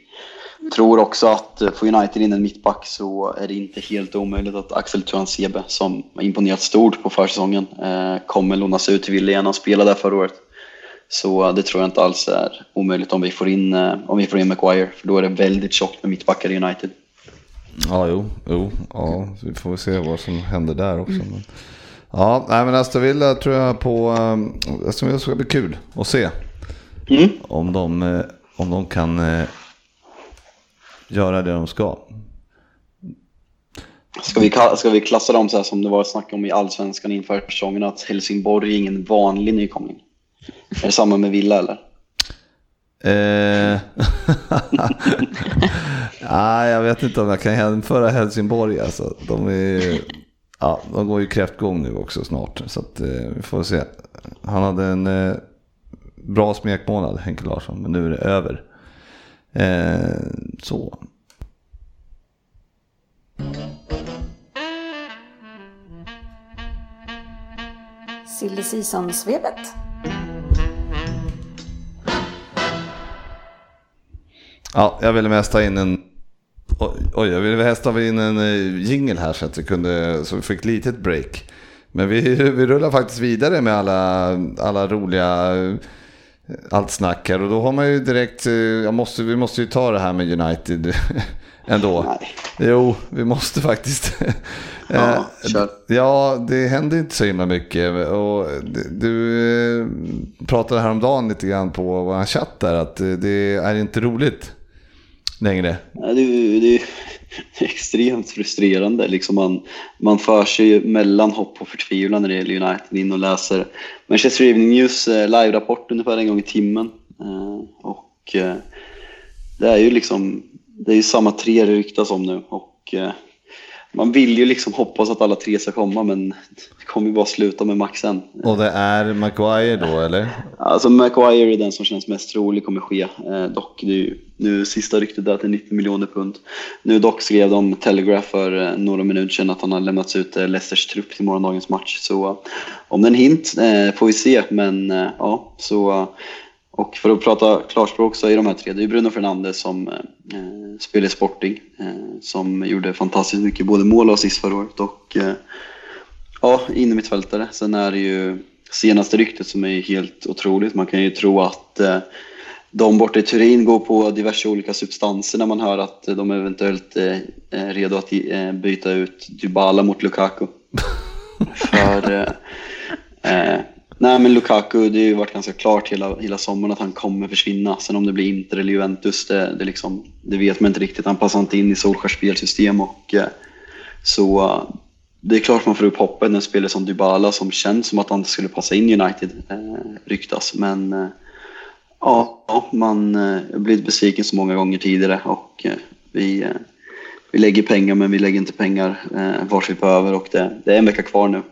Tror också att eh, får United in en mittback så är det inte helt omöjligt att Axel Tuansebe som har imponerat stort på försäsongen eh, kommer lånas ut till Villa igen. Han spelade där förra året. Så eh, det tror jag inte alls är omöjligt om vi får in, om vi får in Maguire. För då är det väldigt tjockt med mittbackar i United. Ja, jo, jo, ja, vi får se vad som händer där också. Men, ja, nej men Aston Villa tror jag på, um, Aston Villa ska bli kul att se. Mm. Om de, eh, om de kan eh, göra det de ska. Ska vi, ka- ska vi klassa dem så här som det var snack om i Allsvenskan inför säsongen att Helsingborg är ingen vanlig nykomling? Är det samma med Villa eller? Eh, (laughs) (laughs) Nej, jag vet inte om jag kan jämföra Helsingborg. Alltså. De, är, ja, de går ju kräftgång nu också snart. Så att, eh, vi får se. Han hade en eh, bra smekmånad, Henke Larsson, men nu är det över. Eh, så. Silly Season-svepet. Ja, jag ville mest ha in en... Oj, jag ville mest ha in en uh, jingle här så att vi kunde, så vi fick ett litet break. Men vi, vi rullar faktiskt vidare med alla, alla roliga, eh, allt snack här. Och då har man ju direkt, eh, jag måste, vi måste ju ta det här med United (laughs) ändå. Nej. Jo, vi måste faktiskt. (laughs) Ja, Eh, kör. Ja, det händer inte så himla mycket. Och du eh, pratade häromdagen lite grann på vår chatt där att eh, det är inte roligt längre. Ja, Det är, det är extremt frustrerande. Liksom man, man för sig mellan hopp och förtvivlan när det gäller United in och läser Manchester Evening News eh, live-rapport ungefär en gång i timmen. Eh, och eh, det är ju liksom, det är samma tre det ryktas om nu. Och man vill ju liksom hoppas att alla tre ska komma men det kommer ju bara sluta med Maxen. Och det är Maguire då eller? Alltså Maguire är den som känns mest trolig kommer ske. Eh, dock, ju nu sista ryktet är att det är 90 miljoner pund. Nu dock skrev de Telegraph för eh, några minuter sedan att han har lämnats ut eh, Leicesters trupp till morgondagens match. Så om det är en hint får vi se, men ja, så och för att prata klarspråk så är de här tre, det är Bruno Fernandes som eh, spelar Sporting, eh, som gjorde fantastiskt mycket både mål och assist förra året och eh, ja, innermittfältare. Sen är det ju senaste ryktet som är helt otroligt. Man kan ju tro att eh, de borta i Turin går på diverse olika substanser när man hör att de eventuellt eh, är redo att eh, byta ut Dybala mot Lukaku. (laughs) För eh, nej men Lukaku, det har ju varit ganska klart hela, hela sommaren att han kommer försvinna. Sen om det blir Inter eller Juventus, det, det, liksom, det vet man inte riktigt. Han passar inte in i Solskjaers spelsystem och eh, så eh, det är klart man får upp hoppet när en spelare som Dybala som känns som att han skulle passa in i United eh, ryktas. Men ja, man har blivit besviken så många gånger tidigare och vi, vi lägger pengar men vi lägger inte pengar eh, vart vi behöver och det, det är en vecka kvar nu.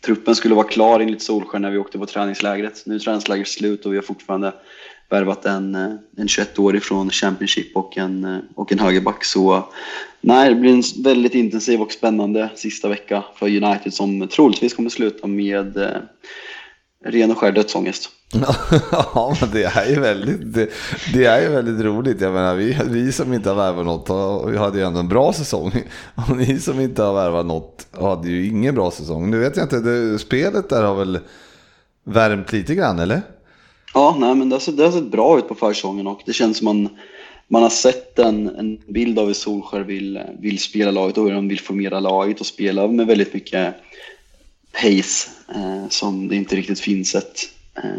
Truppen skulle vara klar enligt Solskjaer när vi åkte på träningslägret. Nu är träningslägret slut och vi har fortfarande värvat en, eh, en 21-årig från Championship och en, eh, och en högerback. Så nej, det blir en väldigt intensiv och spännande sista vecka för United som troligtvis kommer sluta med eh, ren och skär dödsångest. (laughs) ja, men det är ju väldigt, det, det är ju väldigt roligt. Jag menar, vi, vi som inte har värvat något vi hade ju ändå en bra säsong. (laughs) Och ni som inte har värvat något hade ju ingen bra säsong. Nu vet jag inte, det, spelet där har väl värmt lite grann, eller? Ja, nej, men det har, sett, det har sett bra ut på försäsongen och det känns som man, man har sett en, en bild av hur Solskjaer vill, vill spela laget och hur de vill formera laget och spela med väldigt mycket pace eh, som det inte riktigt finns ett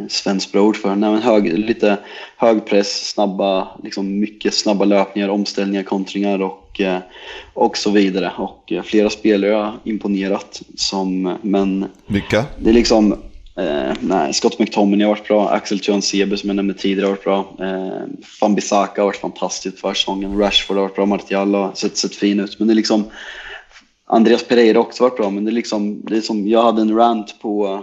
svenskt bra ord för. Nej, men hög, lite hög press, snabba, liksom mycket snabba löpningar, omställningar, kontringar och, eh, och så vidare. Och eh, flera spelare har imponerat, som, men Vilka? det är liksom, eh, nej, Scott McTominay har varit bra, Axel Tuanzebe som jag nämnde tidigare har varit bra, eh, Van Bissaka har varit fantastiskt för säsongen, Rashford har varit bra, Martial har sett, sett fin ut. Men det är liksom, Andreas Pereira har också varit bra, men det är liksom, det är som, jag hade en rant på, eh,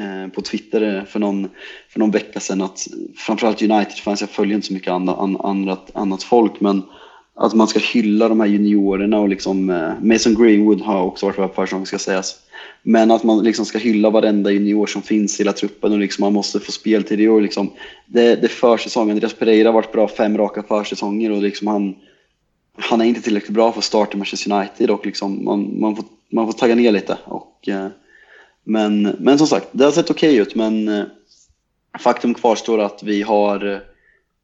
Eh, på Twitter för någon, för någon vecka sedan att framförallt United-fans, jag följer inte så mycket andra, an, annat, annat folk, men att man ska hylla de här juniorerna och liksom, eh, Mason Greenwood har också varit bra på som ska sägas. Men att man liksom ska hylla varenda junior som finns i hela truppen och liksom man måste få speltid i år. Liksom, det, det är försäsong. Andreas Pereira har varit bra fem raka försäsonger och liksom han, han är inte tillräckligt bra för att starta i Manchester United och liksom man, man, får, man får tagga ner lite. Och, eh, men, men som sagt, det har sett okej ut men eh, faktum kvarstår att vi har, eh,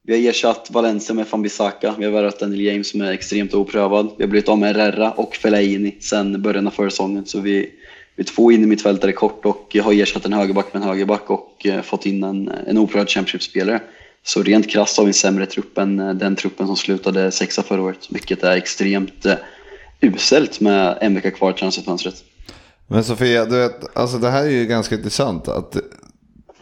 vi har ersatt Valencia med Fambisaka, vi har värvat Daniel James som är extremt oprövad. Vi har blivit av med Herrera och Fellaini sedan början av försäsongen så vi, vi är två in i mittfältare kort och har ersatt en högerback med en högerback och eh, fått in en, en oprövad Championship-spelare. Så rent krasst har vi en sämre trupp än den truppen som slutade sexa förra året, vilket är extremt uselt med en vecka kvar i transferfönstret. Men Sofia, du vet, alltså det här är ju ganska intressant. Att,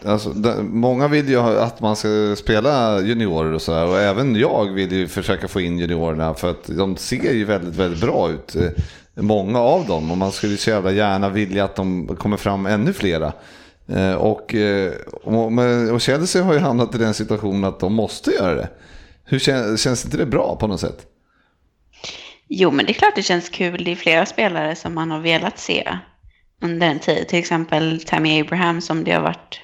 alltså, det, många vill ju att man ska spela juniorer och sådär. Och även jag vill ju försöka få in juniorerna för att de ser ju väldigt, väldigt bra ut. Eh, många av dem. Och man skulle så jävla gärna vilja att de kommer fram ännu flera. Eh, och, eh, och, och Chelsea har ju hamnat i den situationen att de måste göra det. Hur känns, känns inte det bra på något sätt? Jo, men det är klart det känns kul. Det är flera spelare som man har velat se under en tid. Till exempel Tammy Abraham som det har varit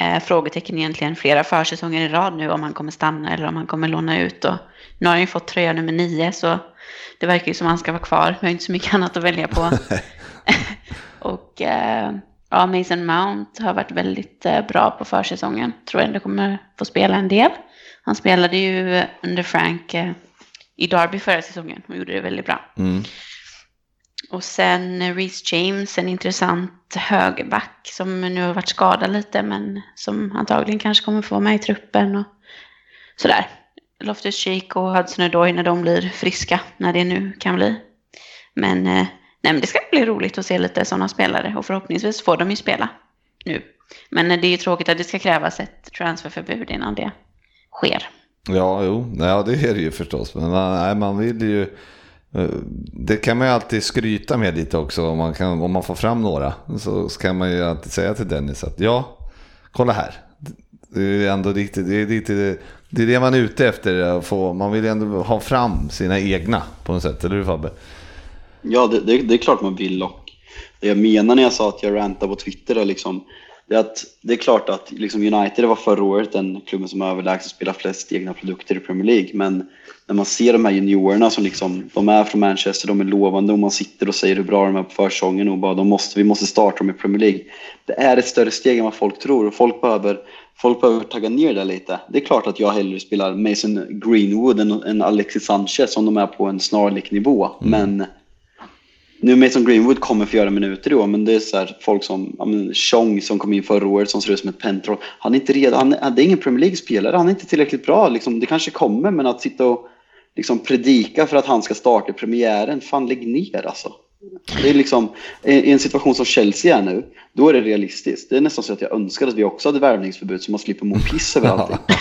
eh, frågetecken egentligen flera försäsonger i rad nu om han kommer stanna eller om han kommer låna ut. Och nu har han ju fått tröja nummer nio så det verkar ju som han ska vara kvar. Vi har inte så mycket (laughs) annat att välja på. (laughs) och eh, ja, Mason Mount har varit väldigt eh, bra på försäsongen. Tror ändå kommer få spela en del. Han spelade ju under Frank eh, i Derby förra säsongen och gjorde det väldigt bra. Mm. Och sen Reece James, en intressant högerback som nu har varit skadad lite men som antagligen kanske kommer få vara med i truppen och sådär. Loftus Cheek och Hudson Odoi när de blir friska, när det nu kan bli. Men, eh, nej, men det ska bli roligt att se lite sådana spelare och förhoppningsvis får de ju spela nu. Men eh, det är ju tråkigt att det ska krävas ett transferförbud innan det sker. Ja, jo, ja, det är det ju förstås. Men man, nej, man vill ju Eh, det kan man ju alltid skryta med lite också om man, kan, om man får fram några. Så kan man ju alltid säga till Dennis att ja, kolla här. Det är ändå lite det är, lite, det är det man är ute efter. Att få, man vill ju ändå ha fram sina egna på något sätt, eller hur Fabbe? Ja, det, det, det är klart man vill och det jag menar när jag sa att jag rantar på Twitter är liksom det är att det är klart att liksom United var förra året den klubben som överlägset spelar flest egna produkter i Premier League men när man ser de här juniorerna som liksom, de är från Manchester, de är lovande och man sitter och säger hur bra de är på försäsongen och bara de måste, vi måste starta dem i Premier League. Det är ett större steg än vad folk tror och folk behöver, folk behöver tagga ner det lite. Det är klart att jag hellre spelar Mason Greenwood än, än Alexis Sanchez om de är på en snarlik nivå men nu Mason Greenwood kommer få göra minuter i år, men det är så här, folk som men Chong som kom in förra året som ser ut som ett pentroll. Han är inte redo, han, är- det är ingen Premier League-spelare, han är inte tillräckligt bra. Liksom, det kanske kommer, men att sitta och liksom, predika för att han ska starta premiären, fan lägg ner alltså. Det är liksom, i i en situation som Chelsea är nu, då är det realistiskt. Det är nästan så att jag önskar att vi också hade värvningsförbud så man slipper må piss över allting. (laughs) (laughs)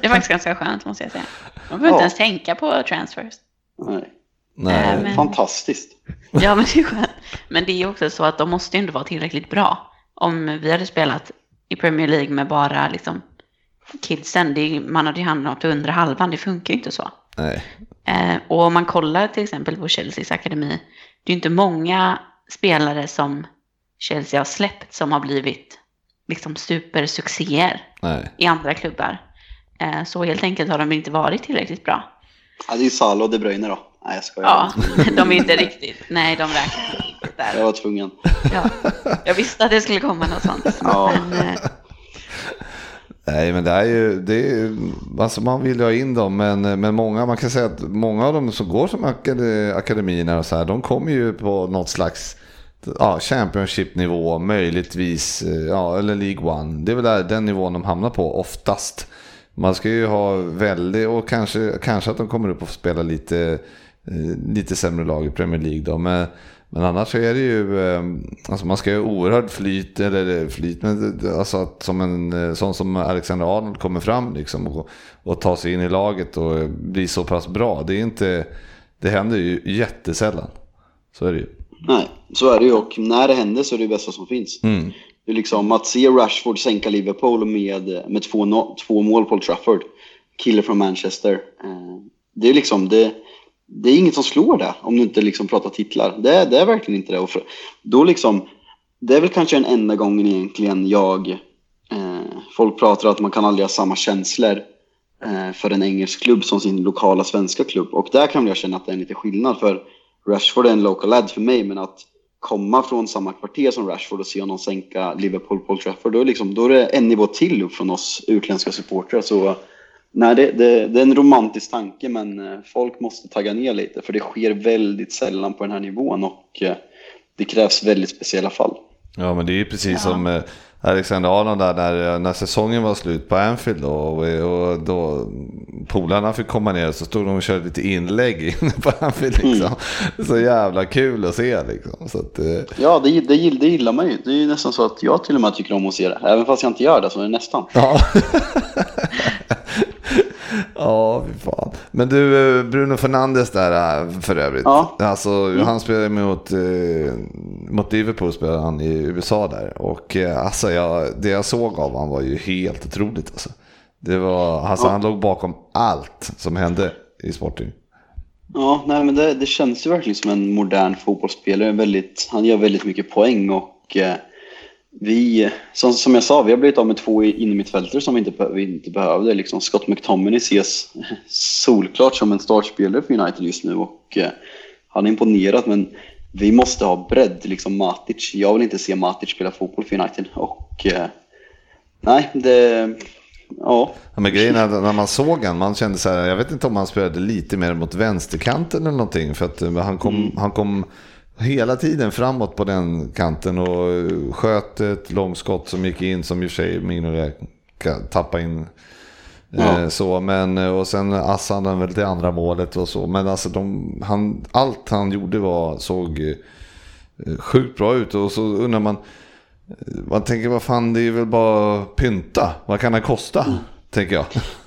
Det är faktiskt ganska skönt måste jag säga. Man behöver inte Ja. ens tänka på transfers. Nej. Nej. Äh, men- Fantastiskt. Ja, men det är skönt. Men det är ju också så att de måste ju inte vara tillräckligt bra. Om vi hade spelat i Premier League med bara liksom kidsen, det är, man hade ju hamnat under halvan, det funkar ju inte så. Nej. Eh, och om man kollar till exempel på Chelseas akademi, det är ju inte många spelare som Chelsea har släppt som har blivit liksom supersuccéer Nej. i andra klubbar. Eh, så helt enkelt har de inte varit tillräckligt bra. Ja, det är Salah och De Bruyne då. Nej, jag skojar. Ja, (laughs) de är inte riktigt, nej de räknas inte där. Jag var tvungen. Ja, jag visste att det skulle komma något sånt. Ja. Men, eh, Nej, men det är ju, det är, alltså man vill ju ha in dem, men, men många, man kan säga att många av dem som går som akademierna och så här, de kommer ju på något slags ja, Championship-nivå, möjligtvis, eh, ja, eller League One. Det är väl där, den nivån de hamnar på oftast. Man ska ju ha väldigt, och kanske, kanske att de kommer upp och spelar spela lite, eh, lite sämre lag i Premier League då. Men, men annars så är det ju, eh, alltså man ska ju oerhört flyt, eller flyt, men alltså att som en eh, sån som Alexander Arnold kommer fram liksom och, och tar sig in i laget och blir så pass bra. Det är inte, det händer ju jättesällan. Så är det ju. Nej, så är det ju och när det händer så är det det bästa som finns. Mm. Det är liksom att se Rashford sänka Liverpool med, med två, no, två mål på Old Trafford. Kille från Manchester. Eh, Det är liksom, det, det är inget som slår det om du inte liksom pratar titlar. Det, är- det är verkligen inte det. Och för, då liksom, det är väl kanske den enda gången egentligen jag, eh, folk pratar att man kan aldrig ha samma känslor eh, för en engelsk klubb som sin lokala svenska klubb. Och där kan jag känna att det är lite skillnad för Rashford är en local lad för mig men att komma från samma kvarter som Rashford och se honom sänka Liverpool på Old Trafford då är, liksom, då är det en nivå till upp från oss utländska supportrar. Så nej, det, det, det är en romantisk tanke men eh, folk måste tagga ner lite för det sker väldigt sällan på den här nivån och eh, det krävs väldigt speciella fall. Ja men det är ju precis som eh, Alexander Arnold där när, när säsongen var slut på Anfield då, och, och då polarna fick komma ner så stod de och körde lite inlägg (laughs) inne på Anfield liksom. Så jävla kul att se liksom. Så att, eh, Ja, det, det, det gillar man ju. Det är ju nästan så att jag till och med tycker om att se det. Även fast jag inte gör det så är det nästan. ja. (laughs) ja, fy fan. Men du, eh, Bruno Fernandes där eh, för övrigt. Ja. Alltså, han spelade mot, eh, mot Liverpool spelade han i USA där. Och alltså, jag, det jag såg av honom var ju helt otroligt. Alltså. Det var, alltså, Ja. Han låg bakom allt som hände i Sporting. Ja, nej, men det, det känns ju verkligen som en modern fotbollsspelare. Väldigt, han gör väldigt mycket poäng och eh, vi, som, som jag sa, vi har blivit av med två innermittfältare som vi inte, vi inte behövde. Liksom Scott McTominay ses (laughs) solklart som en startspelare för United just nu och eh, han är imponerat men vi måste ha bredd, liksom Matic. Jag vill inte se Matic spela fotboll för United och eh, nej, det, ja. Ja, men grejen är när man såg han, man kände så här, jag vet inte om han spelade lite mer mot vänsterkanten eller någonting. För att eh, han kom, han kom hela tiden framåt på den kanten och sköt ett långskott som gick in, som i och för sig Mignolet tappade in. Eh, Ja. Så, men, och sen assade han väl det andra målet och så. Men alltså de, han, allt han gjorde var, såg eh, sjukt bra ut. Och så undrar man, man tänker vad fan det är väl bara pynta. Vad kan det kosta? Tänker jag.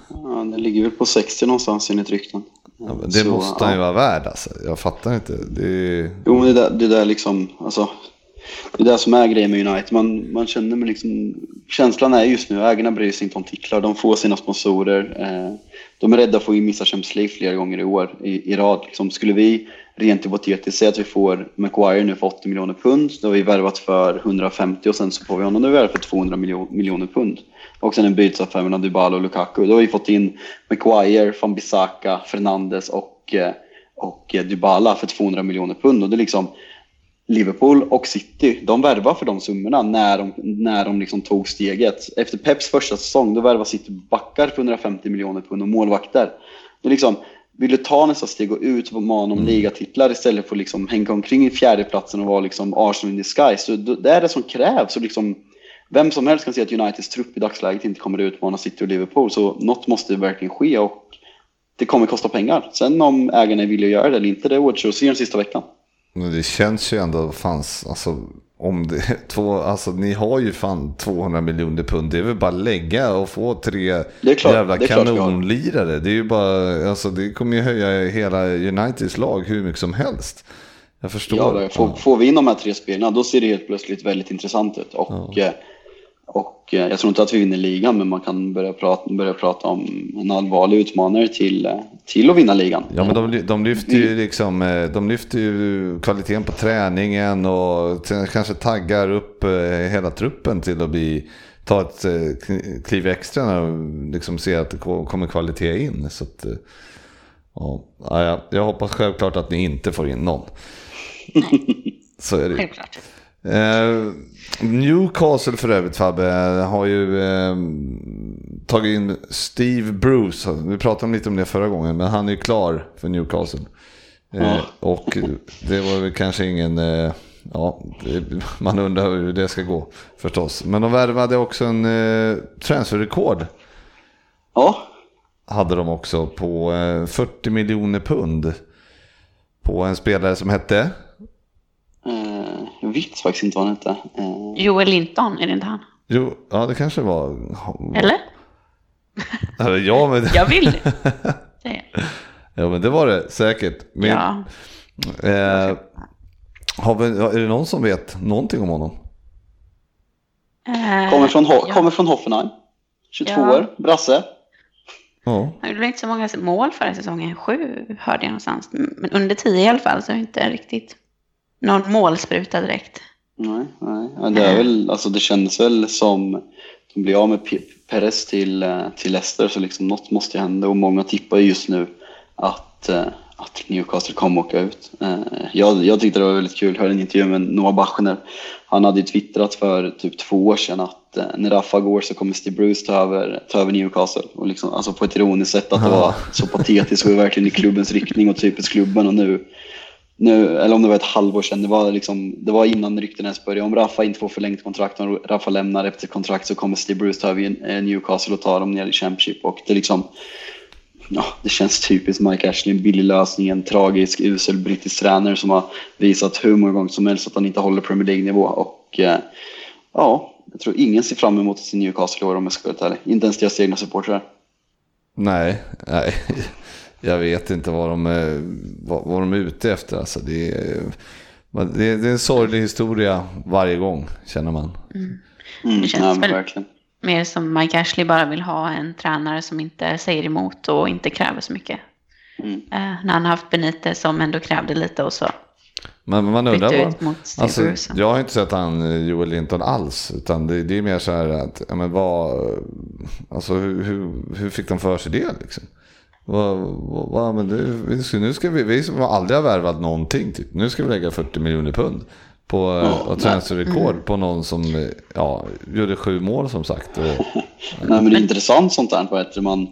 Ja, det ligger väl på 60 någonstans enligt rykten. Ja, det Så, måste han ju vara värd alltså. Jag fattar inte. Det är... Jo, men det där, det där liksom, alltså, det är det som är grejen med United. Man, man känner med liksom, känslan är just nu, ägarna bryr sig inte om titlar, de får sina sponsorer. Eh, de är rädda för att missa Champions League flera gånger i år i, i rad. Liksom, skulle vi rent hypotetiskt säg att vi får Maguire nu för 80 miljoner pund, då har vi värvat för 150 och sen så får vi honom nu värvat för 200 miljoner pund. Och sen en bytesaffär mellan Dybala och Lukaku. Då har vi fått in Maguire, van Bissaka, Fernandes och, eh, och eh, Dybala för 200 miljoner pund. Och det är liksom, Liverpool och City, de värvar för de summorna när de, när de liksom tog steget. Efter Peps första säsong, då värvar City backar för 150 miljoner pund och målvakter. Det är liksom, vill du ta nästa steg och ut och mana om ligatitlar istället för att liksom hänga omkring i fjärdeplatsen och vara liksom Arsenal in disguise, så det är det som krävs. Och liksom, vem som helst kan se att Uniteds trupp i dagsläget inte kommer att utmana City och Liverpool, så något måste verkligen ske och det kommer kosta pengar. Sen om ägarna är villiga att göra det eller inte, det återstår att se den sista veckan. Men det känns ju ändå, fanns, alltså, om det, (laughs) två, alltså ni har ju fan 200 miljoner pund. Det är väl bara att lägga och få tre klart- jävla det kanonlirare. Det är ju bara, alltså det kommer ju höja hela Uniteds lag hur mycket som helst. Jag förstår. Ja, får, får vi in de här tre spelarna då ser det helt plötsligt väldigt intressant ut. Och, eh, och eh, jag tror inte att vi vinner ligan men man kan börja prata, börja prata om en allvarlig utmanare till, eh, till att vinna ligan. Ja men de, de lyfter ju liksom, eh, de lyfter ju kvaliteten på träningen och kanske taggar upp hela truppen till att bli, ta ett kliv extra när de liksom ser att det ko- kommer kvalitet in. Så att, ja, ja, jag hoppas självklart att ni inte får in någon. (laughs) Så är det ju. Självklart. Eh, Newcastle för övrigt Fabbe har ju eh, tagit in Steve Bruce. Vi pratade lite om det förra gången men han är ju klar för Newcastle. Eh, Ja. Och det var väl kanske ingen... Eh, ja, det, man undrar hur det ska gå förstås. Men de värvade också en eh, transferrekord. Ja, Hade de också på eh, 40 miljoner pund. På en spelare som hette... eh, jag vet faktiskt inte vad han hette. Eh, Joel Linton, är det inte han? Jo, ja det kanske var... Eller? (laughs) Eller ja, men... Jag vill. (laughs) Ja men det var det säkert. Men, Ja. eh, har vi, är det någon som vet någonting om honom? Eh, kommer, från, ja. kommer från Hoffenheim. 22 Ja. år, brasse. Ja. Han gjorde inte så många mål förra säsongen. Sju hörde jag någonstans. Men under tio i alla fall så inte riktigt någon målspruta direkt. Nej, nej. Ja, det, är väl, alltså, det kändes väl som de blir av med Perez till, eh, till Leicester så liksom något måste ju hända och många tippar ju just nu att, eh, att Newcastle kommer åka ut. Eh, Jag, jag tyckte det var väldigt kul, jag hörde en intervju med Noah Bachner. Han hade ju twittrat för typ två år sedan att när Rafa går så kommer Steve Bruce ta över, ta över Newcastle. Och liksom, alltså på ett ironiskt sätt att det var så patetiskt och verkligen i klubbens riktning och typiskt klubben och nu nu, eller om det var ett halvår sedan, det var, liksom, det var innan rykten ens började. Om Rafa inte får förlängt kontrakt, om Rafa lämnar efter kontrakt så kommer Steve Bruce ta över Newcastle och ta dem ner i Championship. Och det, liksom, ja, det känns typiskt Mike Ashley, en billig lösning, en tragisk, usel brittisk tränare som har visat hur många gånger som helst att han inte håller Premier League-nivå. Och eh, ja, jag tror ingen ser fram emot sin Newcastle i år om jag ska vara helt ärlig. Inte ens deras egna supportrar. Nej, nej. Jag vet inte vad de, är- vad, vad de är ute efter. Alltså, det, är, det, är, det är en sorglig historia varje gång, känner man. Mm, Det känns men väl- verkligen. Mer som Mike Ashley bara vill ha en tränare som inte säger emot och inte kräver så mycket. Mm. Eh, när han har haft Benitez som ändå krävde lite och så Men man undrar vad... Alltså, jag har inte sett han eh, Joel Linton alls. Utan det, det är mer så här att, ja, men vad, alltså hur, hur, hur fick de för sig det liksom? Vad, vad, vad, men det, nu ska vi, vi som aldrig har värvat någonting typ. Nu ska vi lägga 40 miljoner pund på Ja, oh, och transferrekord Mm. på någon som eh, ja, gjorde sju mål som sagt. Och, Nej, men det är intressant sånt där. Vet du, man,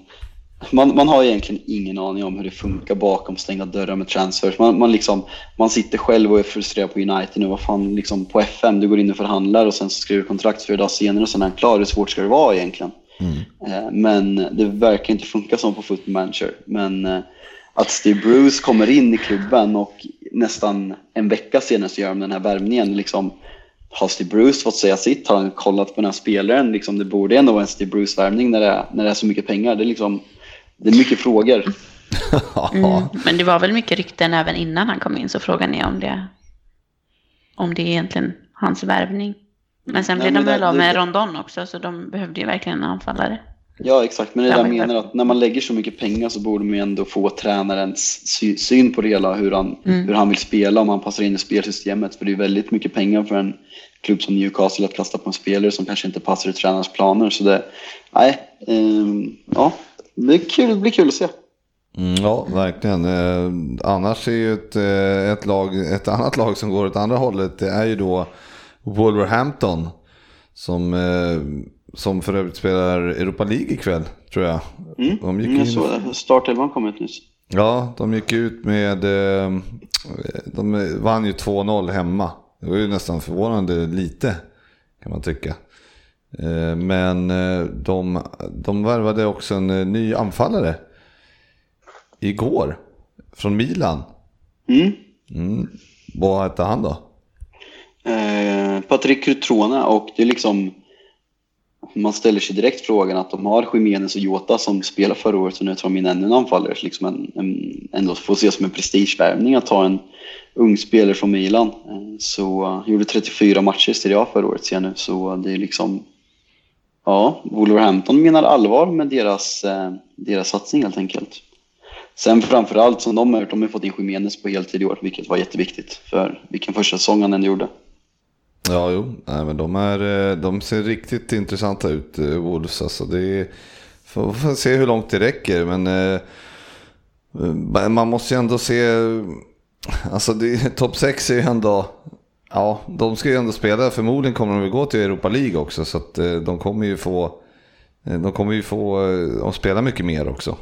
man, man har egentligen ingen aning om hur det funkar bakom stängda dörrar med transfers. Man, man, liksom, man sitter själv och är frustrerad på United nu. Vad fan, liksom, på FM, du går in och förhandlar och sen så skriver du kontrakt fyra dagar senare och sen är han klar. Hur svårt ska det vara egentligen? Eh, Men det verkar inte funka som på Football Manager. Men eh, att Steve Bruce kommer in i klubben och nästan en vecka senare så gör de den här värvningen. Liksom, har Steve Bruce fått säga sitt? Har han kollat på den här spelaren? Liksom, det borde ändå vara en Steve Bruce-värvning när, det är- när det är så mycket pengar. Det är, liksom, det är mycket frågor. (laughs) Mm. Men det var väl mycket rykten även innan han kom in, så frågan är om det, om det är egentligen hans värvning. Men sen Nej, blev men de väl av med det- Rondon också, så de behövde ju verkligen en anfallare. Ja, exakt. Men det är det jag men- menar att när man lägger så mycket pengar så borde man ju ändå få tränarens sy- syn på det hela, hur han, Mm. hur han vill spela, om han passar in i spelsystemet. För det är väldigt mycket pengar för en klubb som Newcastle att kasta på en spelare som kanske inte passar i tränarens planer. Så det, nej, ehm, ja, det är kul, det blir kul att se. Mm, ja, verkligen. Eh, annars är ju ett, eh, ett, lag, ett annat lag som går åt andra hållet, det är ju då Wolverhampton. Som, eh, som för övrigt spelar Europa League ikväll, tror jag. Mm. De gick Mm, jag såg det. Startelvan kom ut nyss. Ja, de gick ut med... eh, De vann ju 2-0 hemma. Det var ju nästan förvånande lite, kan man tycka. Eh, Men eh, de, de värvade också en eh, ny anfallare igår. Från Milan. Mm. Mm. Vad hette han då? Eh, Patrik Cutrone och det är liksom man ställer sig direkt frågan att de har Jiménez och Jota som spelar förra året och nu tar de in ännu en anfallare. Så liksom en, en, ändå får ses som en prestigevärvning att ta en ung spelare från Milan. Eh, så uh, gjorde 34 matcher i Serie A förra året ser jag nu så det är liksom Ja, Wolverhampton menar allvar med deras, eh, deras satsning helt enkelt. Sen framförallt som de har gjort, de har fått in Jiménez på heltid i år vilket var jätteviktigt för vilken första säsong han ändå gjorde. Ja, jo. Nej, men de, är, eh, de ser riktigt intressanta ut, eh, Wolves. Alltså, det är, får, får se hur långt det räcker, men eh, eh man måste ju ändå se... Alltså, topp 6 är ju ändå... Ja, de ska ju ändå spela. Förmodligen kommer de väl gå till Europa League också, så att eh, de kommer ju få... De kommer ju få... De spelar mycket mer också.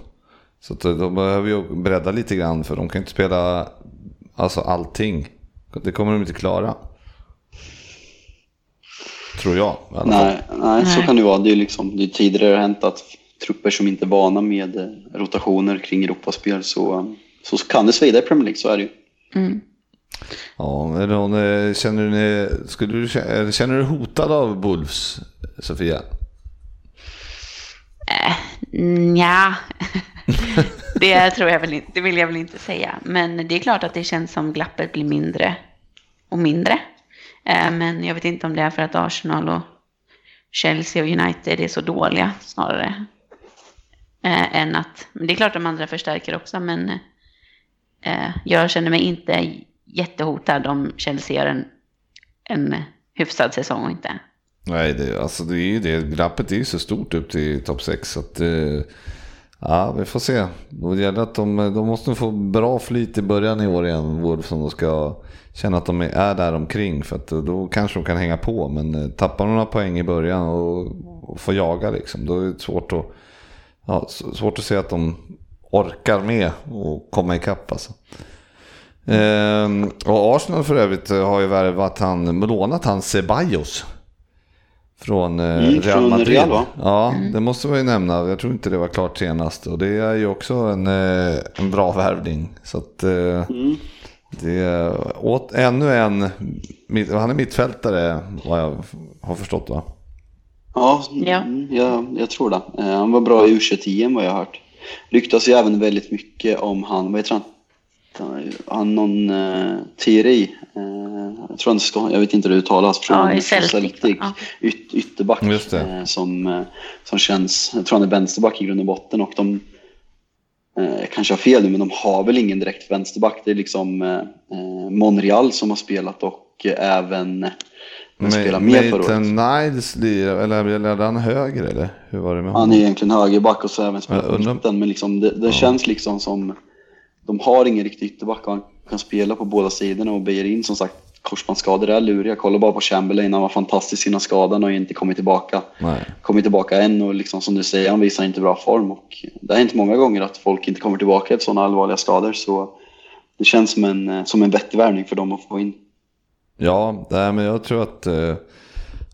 Så att de behöver ju bredda lite grann, för de kan ju inte spela alltså allting. Det kommer de inte klara. Tror jag. Nej, nej, så kan det vara. Det är liksom, det är tidigare hänt att trupper som inte är vana med eh, rotationer kring Europaspel så, så kan det svida i Premier League, så är det ju. Mm. Ja, någon, eh, känner, du, skulle du, kä- känner du hotad av Wolves, Sofia? Ja, (laughs) det tror jag väl inte, det vill jag väl inte säga. Men det är klart att det känns som glappet blir mindre och mindre. Eh, men jag vet inte om det är för att Arsenal och Chelsea och United är så dåliga snarare. Eh, än att, men det är klart de andra förstärker också, men eh, jag känner mig inte jättehotad om Chelsea gör en, en hyfsad säsong och inte. Nej, det, alltså det är ju det. Glappet är ju så stort upp till topp 6. Så att, eh, ja, vi får se. Det gäller att de, de måste få bra flyt i början i år igen, Wolves, som de ska känna att de är där omkring. För att då kanske de kan hänga på. Men eh, tappar de några poäng i början och, och får jaga, liksom, då är det svårt att, ja, svårt att se att de orkar med och komma ikapp. Alltså. Ehm, och Arsenal för övrigt har ju värvat han, lånat han Ceballos. Från eh, Mm, Real från Madrid. Real, va? Ja, det måste man ju nämna. Jag tror inte det var klart senast. Och det är ju också en, eh, en bra värvning. Så att eh, Mm. det är åt, ännu en, han är mittfältare vad jag har förstått va? Ja, Ja. mm, Jag, jag tror det. Han var bra i U21 vad jag har hört. Ryktas ju även väldigt mycket om han, vad heter han? Han någon uh, Thierry, eh, jag tror han ska, jag vet inte hur det uttalas, från, Ja, i Celtic, ja. Yt, ytterback Just det. eh, som, som känns, jag tror han är vänsterback i grund och botten och de jag kanske har fel nu, men de har väl ingen direkt vänsterback. Det är liksom Monreal som har spelat och även spelar mer förra året. Niles lirar, eller är han höger eller? Hur var det med Han honom? är egentligen högerback och så även på undrar- mitten, men liksom det, det känns liksom som de har ingen riktig ytterback och han kan spela på båda sidorna och Beijerin som sagt korsbandsskador är luriga. Kolla bara på Chamberlain, han var fantastisk innan skadan och har inte kommit tillbaka. Nej. Kommit tillbaka än och liksom som du säger, han visar inte bra form och det har hänt många gånger att folk inte kommer tillbaka efter sådana allvarliga skador så det känns som en, eh, som en vettig värvning för dem att få in. Ja, nej, men jag tror att... eh,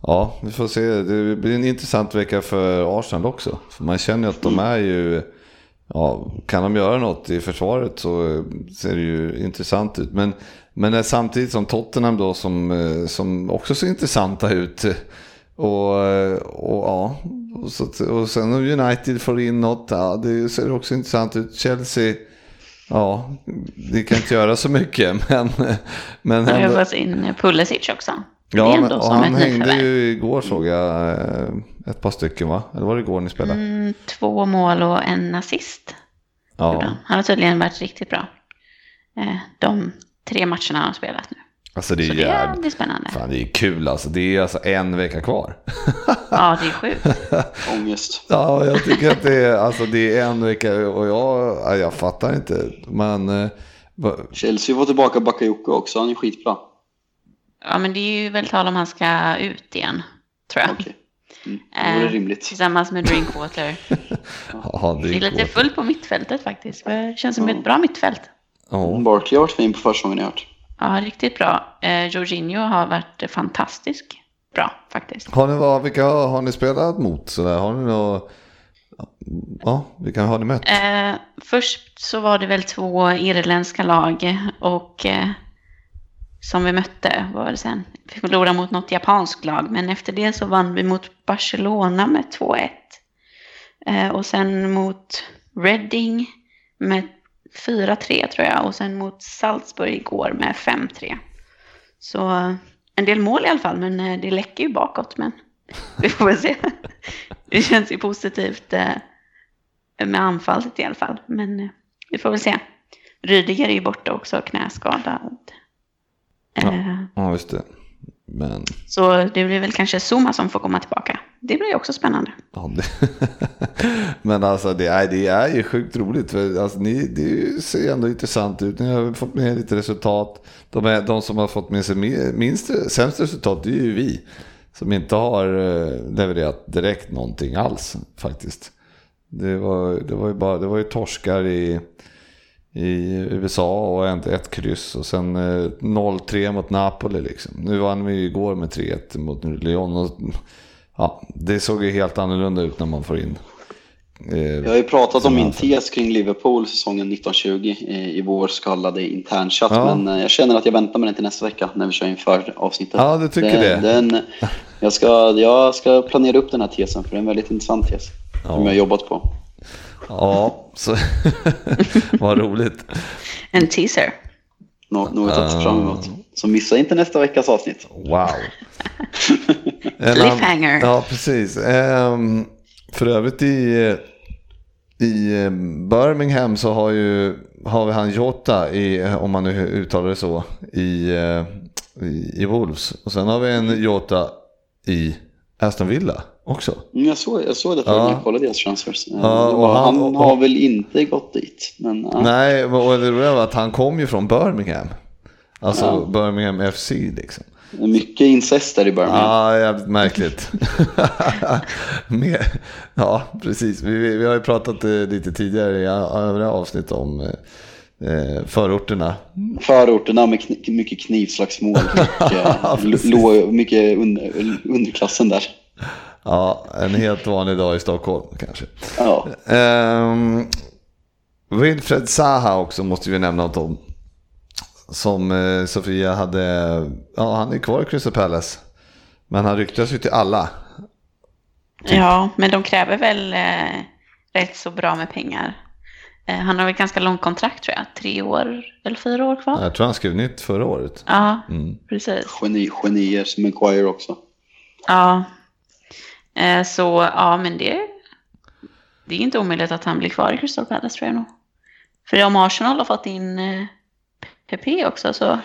Ja, vi får se. Det blir en intressant vecka för Arsenal också. För man känner att de är ju... Ja, kan de göra något i försvaret så eh, ser det ju intressant ut. Men, men samtidigt som Tottenham då som, eh, som också ser intressanta ut. Och, eh, och ja, och, så, och sen om United får in något, ja, det ser också intressant ut. Chelsea Ja, det kan inte göra så mycket, (laughs) men... men ändå- ju fått in Pulisic också. Det Ja, är men, som han hängde ju igår såg jag eh, ett par stycken va? Eller var det igår ni spelade? Mm, två mål och en assist. ja, Han har tydligen varit riktigt bra. Eh, de tre matcherna han har spelat nu. alltså det är Så det jävligt... blir spännande. Fan, det är kul alltså. Det är alltså en vecka kvar. (laughs) Ja, det är sjukt. Ångest. (laughs) Ja, jag tycker att det är, alltså, det är en vecka och jag, ja, jag fattar inte. Men eh, Chelsea får tillbaka Bakayoko också, han är skitbra. Ja, men det är ju väl tal om han ska ut igen, tror jag. Okej. Mm, det Eh, rimligt. Tillsammans med Drinkwater. (laughs) ja, Det är lite fullt på mittfältet faktiskt. Det känns som ett bra mittfält. Ja. Barkley har varit fin på försäsongen jag har hört. Ja, riktigt bra. Eh, Jorginho har varit fantastisk bra faktiskt. Har ni, vad, vilka har, har ni spelat mot? Så där? Har ni något, ja, vilka har ni mött? Eh, först så var det väl två irländska lag och eh, som vi mötte, vad var det sen? Vi förlorade mot något japanskt lag, men efter det så vann vi mot Barcelona med 2-1. Eh, och sen mot Reading med 4-3 tror jag och sen mot Salzburg igår med 5-3. Så en del mål i alla fall, men eh, det läcker ju bakåt. Men (laughs) vi får väl se. (laughs) Det känns ju positivt eh, med anfallet i alla fall. Men eh, vi får väl se. Rydiger är ju borta också, knäskadad. Eh, Ja, just det. Men, Så det blir väl kanske Zuma som får komma tillbaka. Det blir också spännande. ja, det, (laughs) men alltså det är, det är ju sjukt roligt. För alltså, ni, det ser ändå intressant ut. Ni har fått med lite resultat. De, är, de som har fått med sig mi- minst, sämst resultat det är ju vi. Som inte har eh, levererat direkt någonting alls faktiskt. Det var, det var, ju, bara, det var ju torskar i, i USA och ett, ett kryss och sen eh, 0-3 mot Napoli. Liksom. Nu vann vi ju igår med 3-1 mot Lyon. Och, ja, det såg ju helt annorlunda ut när man får in. Eh, Jag har ju pratat om min tes kring Liverpool säsongen 1920 i, i vår så kallade internchatt. Ja. Men eh, jag känner att jag väntar med den till nästa vecka när vi kör inför avsnittet. Ja, du tycker det? Den, (laughs) jag, ska, jag ska planera upp den här tesen för det är en väldigt intressant tes. Som jag har jobbat på. Ja, så (laughs) vad roligt. En teaser. Nå, något att se fram emot. Så missa inte nästa veckas avsnitt. Wow. (laughs) Cliffhanger. Ja, precis. Ehm, för övrigt i, i eh, Birmingham så har, ju, har vi han Jota, i, om man nu uttalar det så, i, eh, i, i Wolves. Och sen har vi en Jota i Aston Villa också. Mm, Jag såg, jag såg det Ja. när jag kollade deras transfers. Eh, Ja, och han- han, och- har väl inte gått dit. Men, ja. Nej, och det roliga var att han kom ju från Birmingham. Alltså Ja. Birmingham FC liksom. Mycket incest där i Birmingham. Ja, jävligt märkligt. (laughs) Mer, ja, precis. Vi, vi har ju pratat eh, lite tidigare i övriga avsnitt om eh, förorterna. Förorterna med kn mycket knivslagsmål och eh, lå- mycket under, underklassen där. Ja, en helt vanlig dag i Stockholm kanske. Ja. Um, Wilfred Zaha också måste vi nämna något om. Som eh, Sofia hade, ja han är kvar i Crystal Palace. Men han ryktas ju till alla. Ja, men de kräver väl eh, rätt så bra med pengar. Eh, han har väl ganska långt kontrakt tror jag. Tre år eller fyra år kvar. Jag tror han skrev nytt förra året. Ja, Mm. precis. Geni, genier som Maguire också. Ja. Eh, så ja, men det, det är inte omöjligt att han blir kvar i Crystal Palace tror jag nog. För om Arsenal har fått in eh, PP också så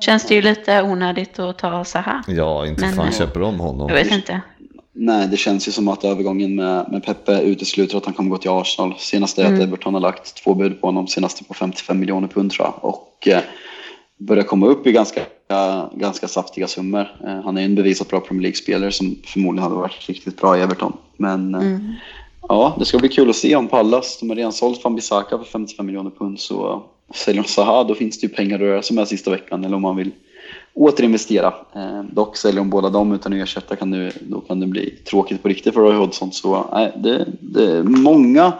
känns det ju lite onödigt att ta Zaha. Ja, inte Men, fan eh, köper de honom. Jag vet inte. Nej, det känns ju som att övergången med, med Pepe utesluter att han kommer gå till Arsenal. Senaste är att Mm. Everton har lagt två bud på honom, senaste på 55 miljoner pund tror jag. Och eh, börjar komma upp i ganska, ganska saftiga summor. Eh, han är ju en bevisat bra Premier League-spelare som förmodligen hade varit riktigt bra i Everton. Men eh, Mm. ja, det ska bli kul att se om Pallas, de har redan sålt van Bissaka för 55 miljoner pund, så säljer de Zaha då finns det ju pengar att röra sig med sista veckan. Eller om man vill återinvestera. Eh, dock säljer de båda dem utan att ersätta kan det, då kan det bli tråkigt på riktigt för Roy Hodgson. Så nej, det, det är många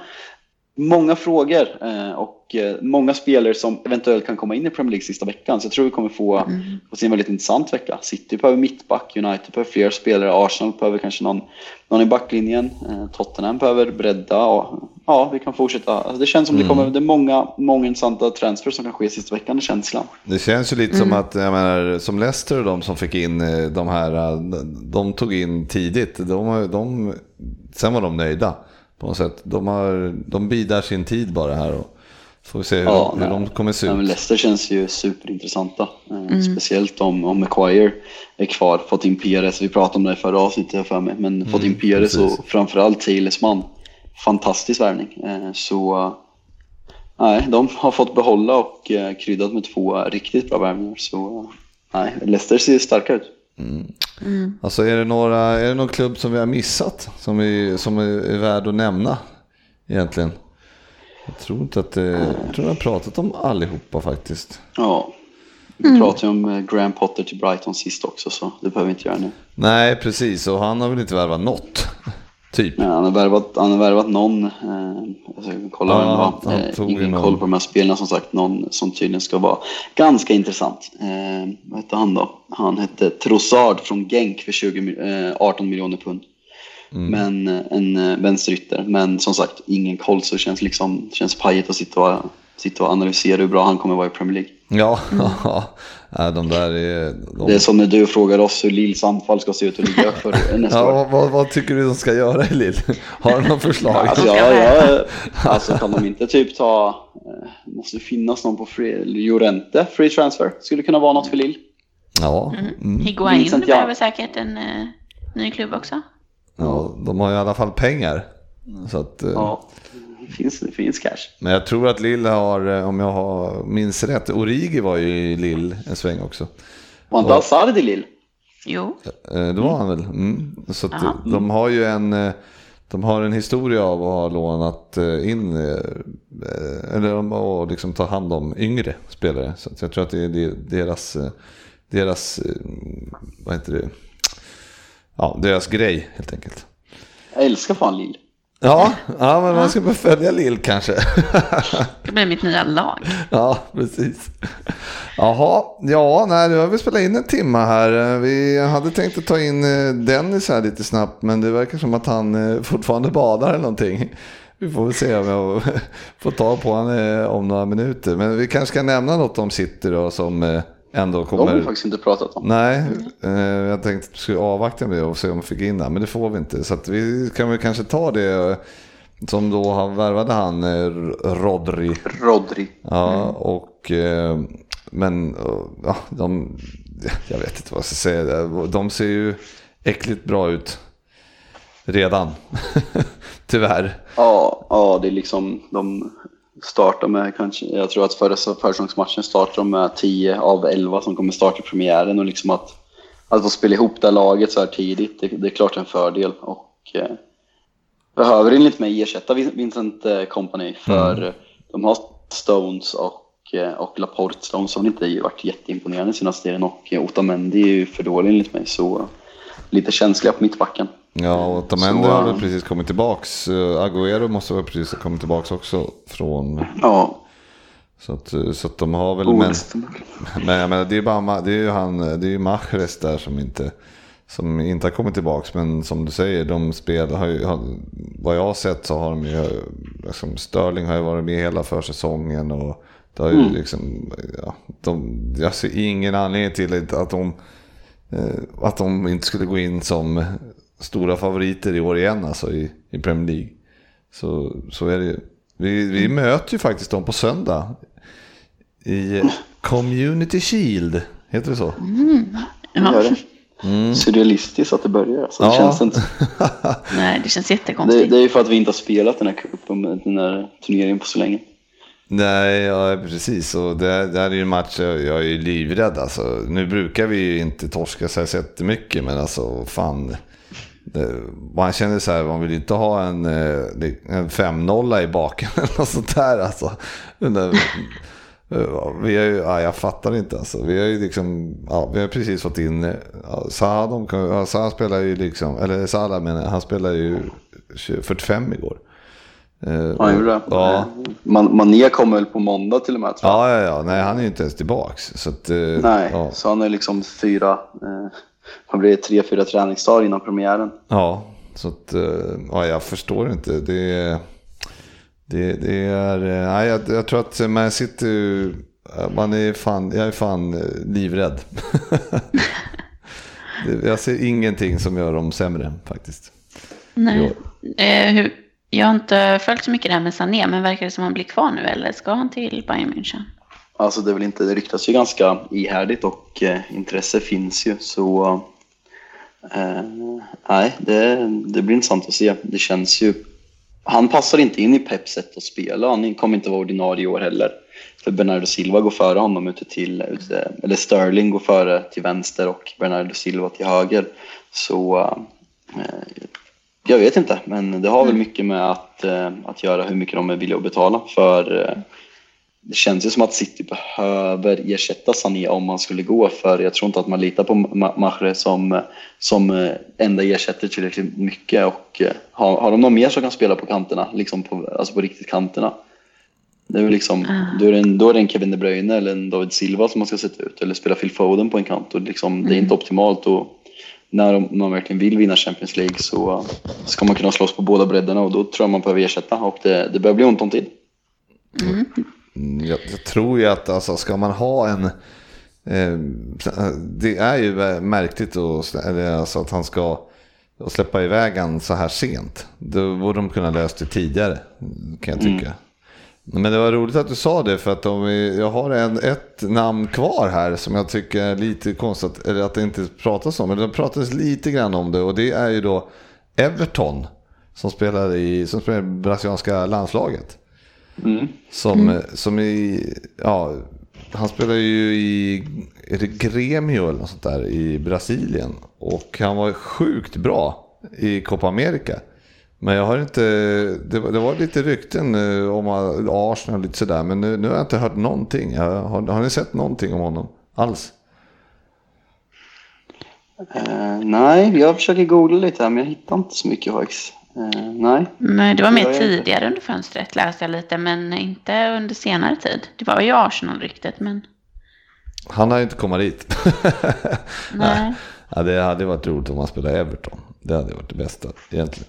många frågor eh, och eh, många spelare som eventuellt kan komma in i Premier League sista veckan. Så jag tror vi kommer få, få se en väldigt intressant vecka. City behöver mittback, United behöver fler spelare, Arsenal behöver kanske någon, någon i backlinjen, eh, Tottenham behöver bredda. Och, ja, vi kan fortsätta. Alltså det känns som det kommer, det är många, många intressanta transfers som kan ske sista veckan, det känslan. Det känns ju lite som att, jag menar, som Leicester och de som fick in de här, de tog in tidigt. De, de, sen var de nöjda på något sätt. De, har, de bidar sin tid bara här och får vi se hur, Ja, de, hur de kommer se Ja, men ut. Leicester känns ju superintressanta. Eh, Speciellt om, om Maguire är kvar. Fått in Pires, vi pratade om det i förra avsnittet för mig. Men fått in Pires precis. och framförallt Tilesman. Fantastisk värvning. Eh, så eh, nej, de har fått behålla och kryddat med två riktigt bra värvningar. Så nej, Leicester ser starka ut. Alltså är det, några, är det någon klubb som vi har missat som, vi, som är, är värd att nämna egentligen? Jag tror inte att det, jag tror jag har pratat om allihopa faktiskt. Ja. Vi pratade ju om eh, Graham Potter till Brighton sist också så det behöver vi inte göra nu. Nej, precis. Och han har väl inte värvat något. Typ. Ja, han, har värvat, han har värvat någon, eh, alltså, jag kan kolla Ja, vem det var. Eh, ingen någon. koll på de här spelarna som sagt, någon som tydligen ska vara ganska intressant. Eh, vad hette han då? Han hette Trossard från Genk för 20, mi- eh, 18 miljoner pund. Mm. Men eh, en eh, vänsterytter. Men som sagt, ingen koll så det känns liksom, känns pajigt att sitta och, sitta och analysera hur bra han kommer vara i Premier League. (laughs) Ja, ja, de där är... De... Det är som när du frågar oss hur Lills anfall ska se ut och ligga för (laughs) nästa Ja, år. vad, vad, tycker du de ska göra i Lill? (laughs) Har du något förslag? Alltså, ja, ja, alltså kan de inte typ ta, eh, måste finnas någon på free, Llorente, free transfer, skulle kunna vara något för Lill. Ja, mm. Higuain Vincent, ja. behöver säkert en eh, ny klubb också. ja, de har i alla fall pengar. Så att, eh, Ja, (laughs) finns, det finns cash. Men jag tror att Lill har, eh, om jag har, minns rätt, Origi var ju i Lill en sväng också. Var inte Hazard i Lill? Jo, Eh, Det var han väl. Mm. Så att de har ju en, eh, de har en historia av att ha lånat eh, in, eh, eller att liksom ta hand om yngre spelare. Så jag tror att det är deras, eh, deras, eh, vad heter det, ja, deras grej helt enkelt. Jag älskar fan Lill. Ja, ja men man ska bara följa Lill kanske. det blir mitt nya lag. Ja, precis. Jaha, ja, nej, nu har vi spelat in en timme här. Vi hade tänkt att ta in eh, Dennis här lite snabbt, men det verkar som att han eh, fortfarande badar eller någonting. Vi får väl se om jag (laughs) får ta på honom om några minuter. Men vi kanske ska nämna något om City då, som ändå De har vi kommer... faktiskt inte pratat om. Nej, eh, jag tänkte att vi skulle avvakta med det och se om vi fick in det, men det får vi inte. Så vi kan väl kanske ta det som då han värvade han, eh, Rodri. Rodri. Ja, och... Eh, men eh, ja, de... Jag vet inte vad jag ska säga. De ser ju äckligt bra ut. Redan. (laughs) Tyvärr. Ja, ja, det är liksom, de startar med kanske, jag tror att förra försäsongsmatchen startar de med 10 av 11 som kommer starta i premiären och liksom att, att få spela ihop det laget så här tidigt, det, det är klart en fördel och eh, behöver enligt mig ersätta Vin- Vincent eh, Company för eh, de har Stones och, eh, och Laporte. Stones har inte varit jätteimponerande senaste tiden och eh, Otamendi är ju för dålig enligt mig så lite känsliga på mittbacken. Ja, och Otamendi Så, har väl eh, precis kommit tillbaks. Eh, Agüero måste väl precis ha kommit tillbaks också från... Ja, Så att, eh, så att de har väl... Men, (laughs) men jag menar, det är, bara, det är ju han, det är ju Mahrez där som inte, som inte har kommit tillbaks. Men som du säger, de spel, har ju, har, vad jag har sett så har de ju, liksom, Sterling har ju varit med hela försäsongen. Och det har ju liksom, ja, de, jag ser ingen anledning till att de, eh, att de inte skulle gå in som stora favoriter i år igen alltså i, i Premier League. Så, så är det ju. Vi, vi möter ju faktiskt dem på söndag. I Community Shield. Heter det så? Det gör det. Surrealistiskt att det börjar. Alltså, det, Ja. känns inte, (laughs) Nej, det känns det, jättekonstigt. det är ju för att vi inte har spelat den här cupen, den här turneringen på så länge. Nej, ja, precis. Och det, det här är ju en match jag, jag är ju livrädd. Alltså, nu brukar vi ju inte torska så här jättemycket, men alltså fan. Det, man känner så här, man vill ju inte ha en, eh, en 5-0 i baken (laughs) eller något sånt där. Alltså. Eh, vi har ju, ja, jag fattar inte alltså. Vi har ju liksom, ja, vi har precis fått in, eh, ja, kan- ja, spelar ju liksom, eller Salah menar han spelar ju 20 45 igår. Eh, Han gjorde det. Ja. Man, Mané kommer väl på måndag till och med tror jag. Ja, ja, ja. Nej, han är ju inte ens tillbaks. Så att, eh, Nej, Ja. så han är liksom fyra, eh, han blir tre, fyra träningsdagar innan premiären. ja, så att, eh, ja, jag förstår inte. Det, det, det är, eh, nej, jag, jag tror att Man City, man är fan, jag är fan eh, livrädd. (laughs) Det- jag ser ingenting som gör dem sämre faktiskt. Nej. Jag har inte följt så mycket det här med Sané, men verkar det som han blir kvar nu eller ska han till Bayern München? Alltså det är väl inte, det ryktas ju ganska ihärdigt och eh, intresse finns ju så eh, nej, det, det blir intressant att se. Det känns ju, han passar inte in i Peps sätt att spela, han kommer inte vara ordinarie i år heller. För Bernardo Silva går före honom ute till, ute, eller Sterling går före till vänster och Bernardo Silva till höger. Så eh, jag vet inte, men det har väl mycket med att, eh, att göra hur mycket de är villiga att betala. För eh, det känns ju som att City behöver ersätta Sané om man skulle gå för jag tror inte att man litar på Ma- Mahrez som, som eh, enda ersätter tillräckligt mycket. Och eh, har, har de någon mer som kan spela på kanterna, liksom på, alltså på riktigt kanterna? Det är liksom, då, är det en, då är det en Kevin De Bruyne eller en David Silva som man ska sätta ut eller spela Phil Foden på en kant. Och liksom, det är inte optimalt. Och när de, man verkligen vill vinna Champions League så ska man kunna slåss på båda bredderna och då tror jag man behöver ersätta. Och det, det börjar bli ont om tid. Mm, Jag, jag tror ju att alltså, ska man ha en... Eh, det är ju märkligt att, alltså, att han ska att släppa iväg han så här sent. Då borde de kunna löst det tidigare, kan jag tycka. Men det var roligt att du sa det för att de, jag har en, ett namn kvar här som jag tycker är lite konstigt, eller att det inte pratas om. Men det pratades lite grann om det och det är ju då Everton som spelar i, som spelar i brasilianska landslaget. Mm. Som, som i, ja, han spelar ju i, är det Gremio eller något sånt där i Brasilien. Och han var sjukt bra i Copa America. Men jag har inte, det, var- det var lite rykten eh, om Arsenal och lite sådär. Men nu, nu har jag inte hört någonting. Jag, har, har ni sett någonting om honom alls? Eh, nej, jag försöker googla lite här men jag hittar inte så mycket HX. Eh, nej. Nej, det var mer tidigare under fönstret läste jag lite, men inte under senare tid. Det var ju Arsenal-ryktet, men Han har ju inte kommit dit. (laughs) nej. Ja, det hade varit roligt om han spelade Everton. Det hade varit det bästa egentligen.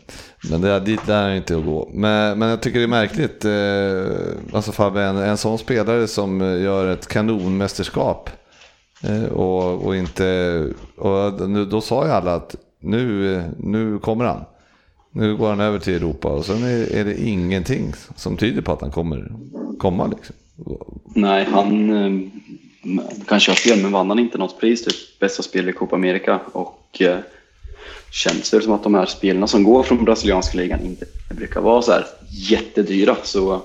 Men det, dit lär han inte att gå. Men, men jag tycker det är märkligt. Eh, alltså Fabbe, en, en sån spelare som gör ett kanonmästerskap. Eh, och, och inte... Och nu, då sa ju alla att nu, nu kommer han. Nu går han över till Europa och sen är, är det ingenting som tyder på att han kommer komma. Liksom. Nej, han eh, kanske har fel men vann han inte något pris, typ bästa spelare i Copa America och eh, känns det som att de här spelarna som går från brasilianska ligan inte brukar vara så här jättedyra så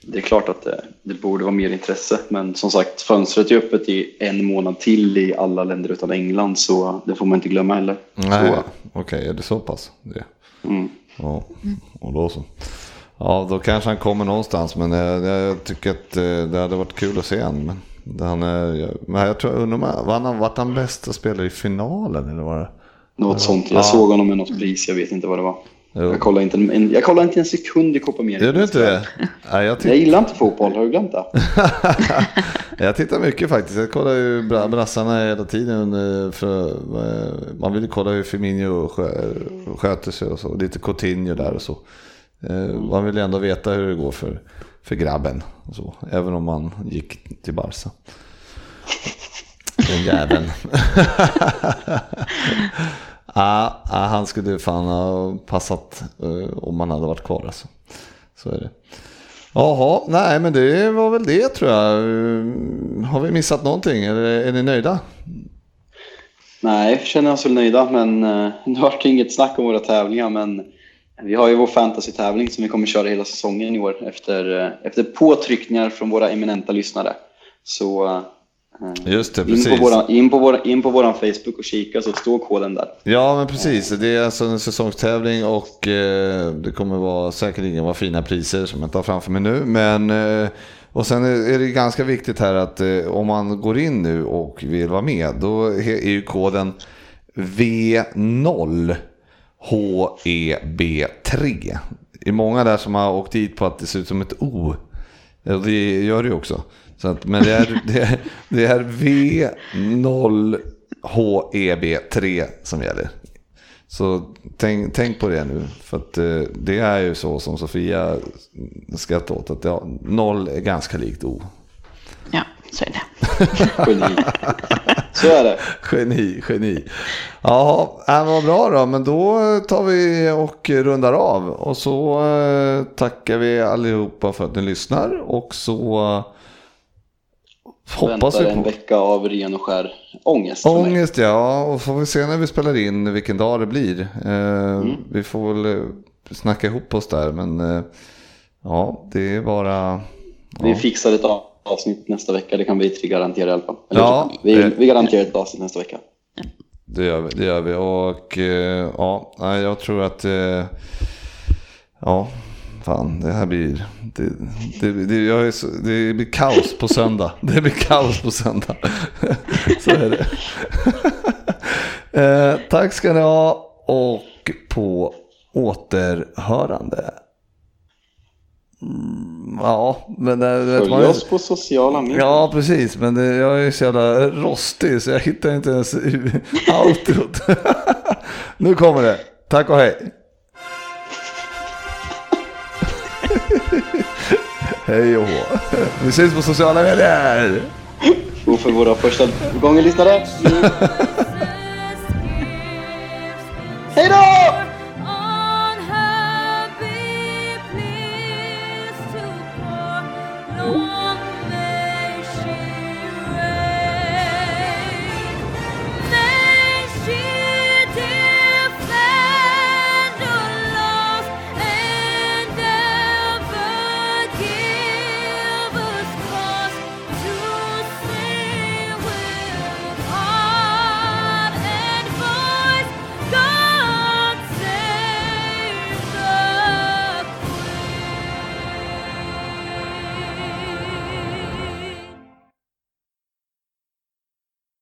det är klart att det, det borde vara mer intresse men som sagt fönstret är öppet i en månad till i alla länder utan England så det får man inte glömma heller. Nej, okej, är det så pass? Det. Mm. Ja, och då så. Ja, då kanske han kommer någonstans. Men jag, jag tycker att eh, det hade varit kul att se honom. Men han men jag tror, undrar om han, vart han bästa spelare i finalen eller vad det? Något sånt. Jag Ja. såg honom med något pris, jag vet inte vad det var. Jo. Jag kollar inte en, jag kollar inte en sekund i Copa America. Gör du inte det? Nej, jag, Jag gillar inte fotboll, har du glömt det? (laughs) jag tittar mycket faktiskt. Jag kollar ju bra- brassarna hela tiden. eh, För, eh, man vill ju kolla hur Firmino skö- sköter sig och så. Lite Coutinho där och så. Eh, Man vill ju ändå veta hur det går för, för grabben. Och så, även om man gick till Barca. Den jäveln. (laughs) ah, ah, han skulle fan ha passat eh, om han hade varit kvar alltså. Så är det. Jaha, nej men det var väl det tror jag. Eh, har vi missat någonting eller är ni nöjda? Nej, känner oss väl nöjda, men eh, det vart inget snack om våra tävlingar. Men vi har ju vår fantasy-tävling som vi kommer köra hela säsongen i år efter, eh, efter påtryckningar från våra eminenta lyssnare. Så eh, Just det, in, precis. på våra, in, på våra, in på våran Facebook och kika så står koden där. Ja men precis, det är alltså en säsongstävling och eh, det kommer vara säkerligen vara fina priser som jag inte har framför mig nu. Men, eh, och sen är det ganska viktigt här att eh, om man går in nu och vill vara med då är ju koden V0 HEB3. är många där som har åkt dit på att det ser ut som ett O. Det gör det ju också. Så att, men det är, (laughs) det är, det är V0HEB3 som gäller. Så tänk, tänk på det nu. För att eh, det är ju så som Sofia skrattar åt. Att ja, noll är ganska likt O. Ja, så är det. (laughs) Geni. Så är det. Geni, geni. Ja, äh, vad bra då. Men då tar vi och rundar av. Och så eh, tackar vi allihopa för att ni lyssnar. Och så hoppas Väntar vi en vecka av ren och skär ångest. Ångest ja, och får vi se när vi spelar in vilken dag det blir. Eh, Mm. Vi får väl eh, snacka ihop oss där, men eh, ja, det är bara... Vi Ja. fixar ett avsnitt nästa vecka, det kan vi garantera i alla fall. Eller, Ja, vi, eh, vi garanterar ett avsnitt nästa vecka. Det gör vi. Det gör vi. Och eh, ja, jag tror att... Eh, ja, fan det här blir... Det, det, det, jag är så, det blir kaos på söndag. (laughs) Det blir kaos på söndag. (laughs) så är det. (laughs) eh, tack ska ni ha och på återhörande. Mm, ja, men det, vet Följ man, oss på sociala medier. Ja, precis. Men det, jag är så jävla rostig så jag hittar inte ens outrot. nu kommer det. Tack och hej. Hej och hå. Vi ses på sociala medier! Och O våra första lá? lyssnare. Hej não! (laughs)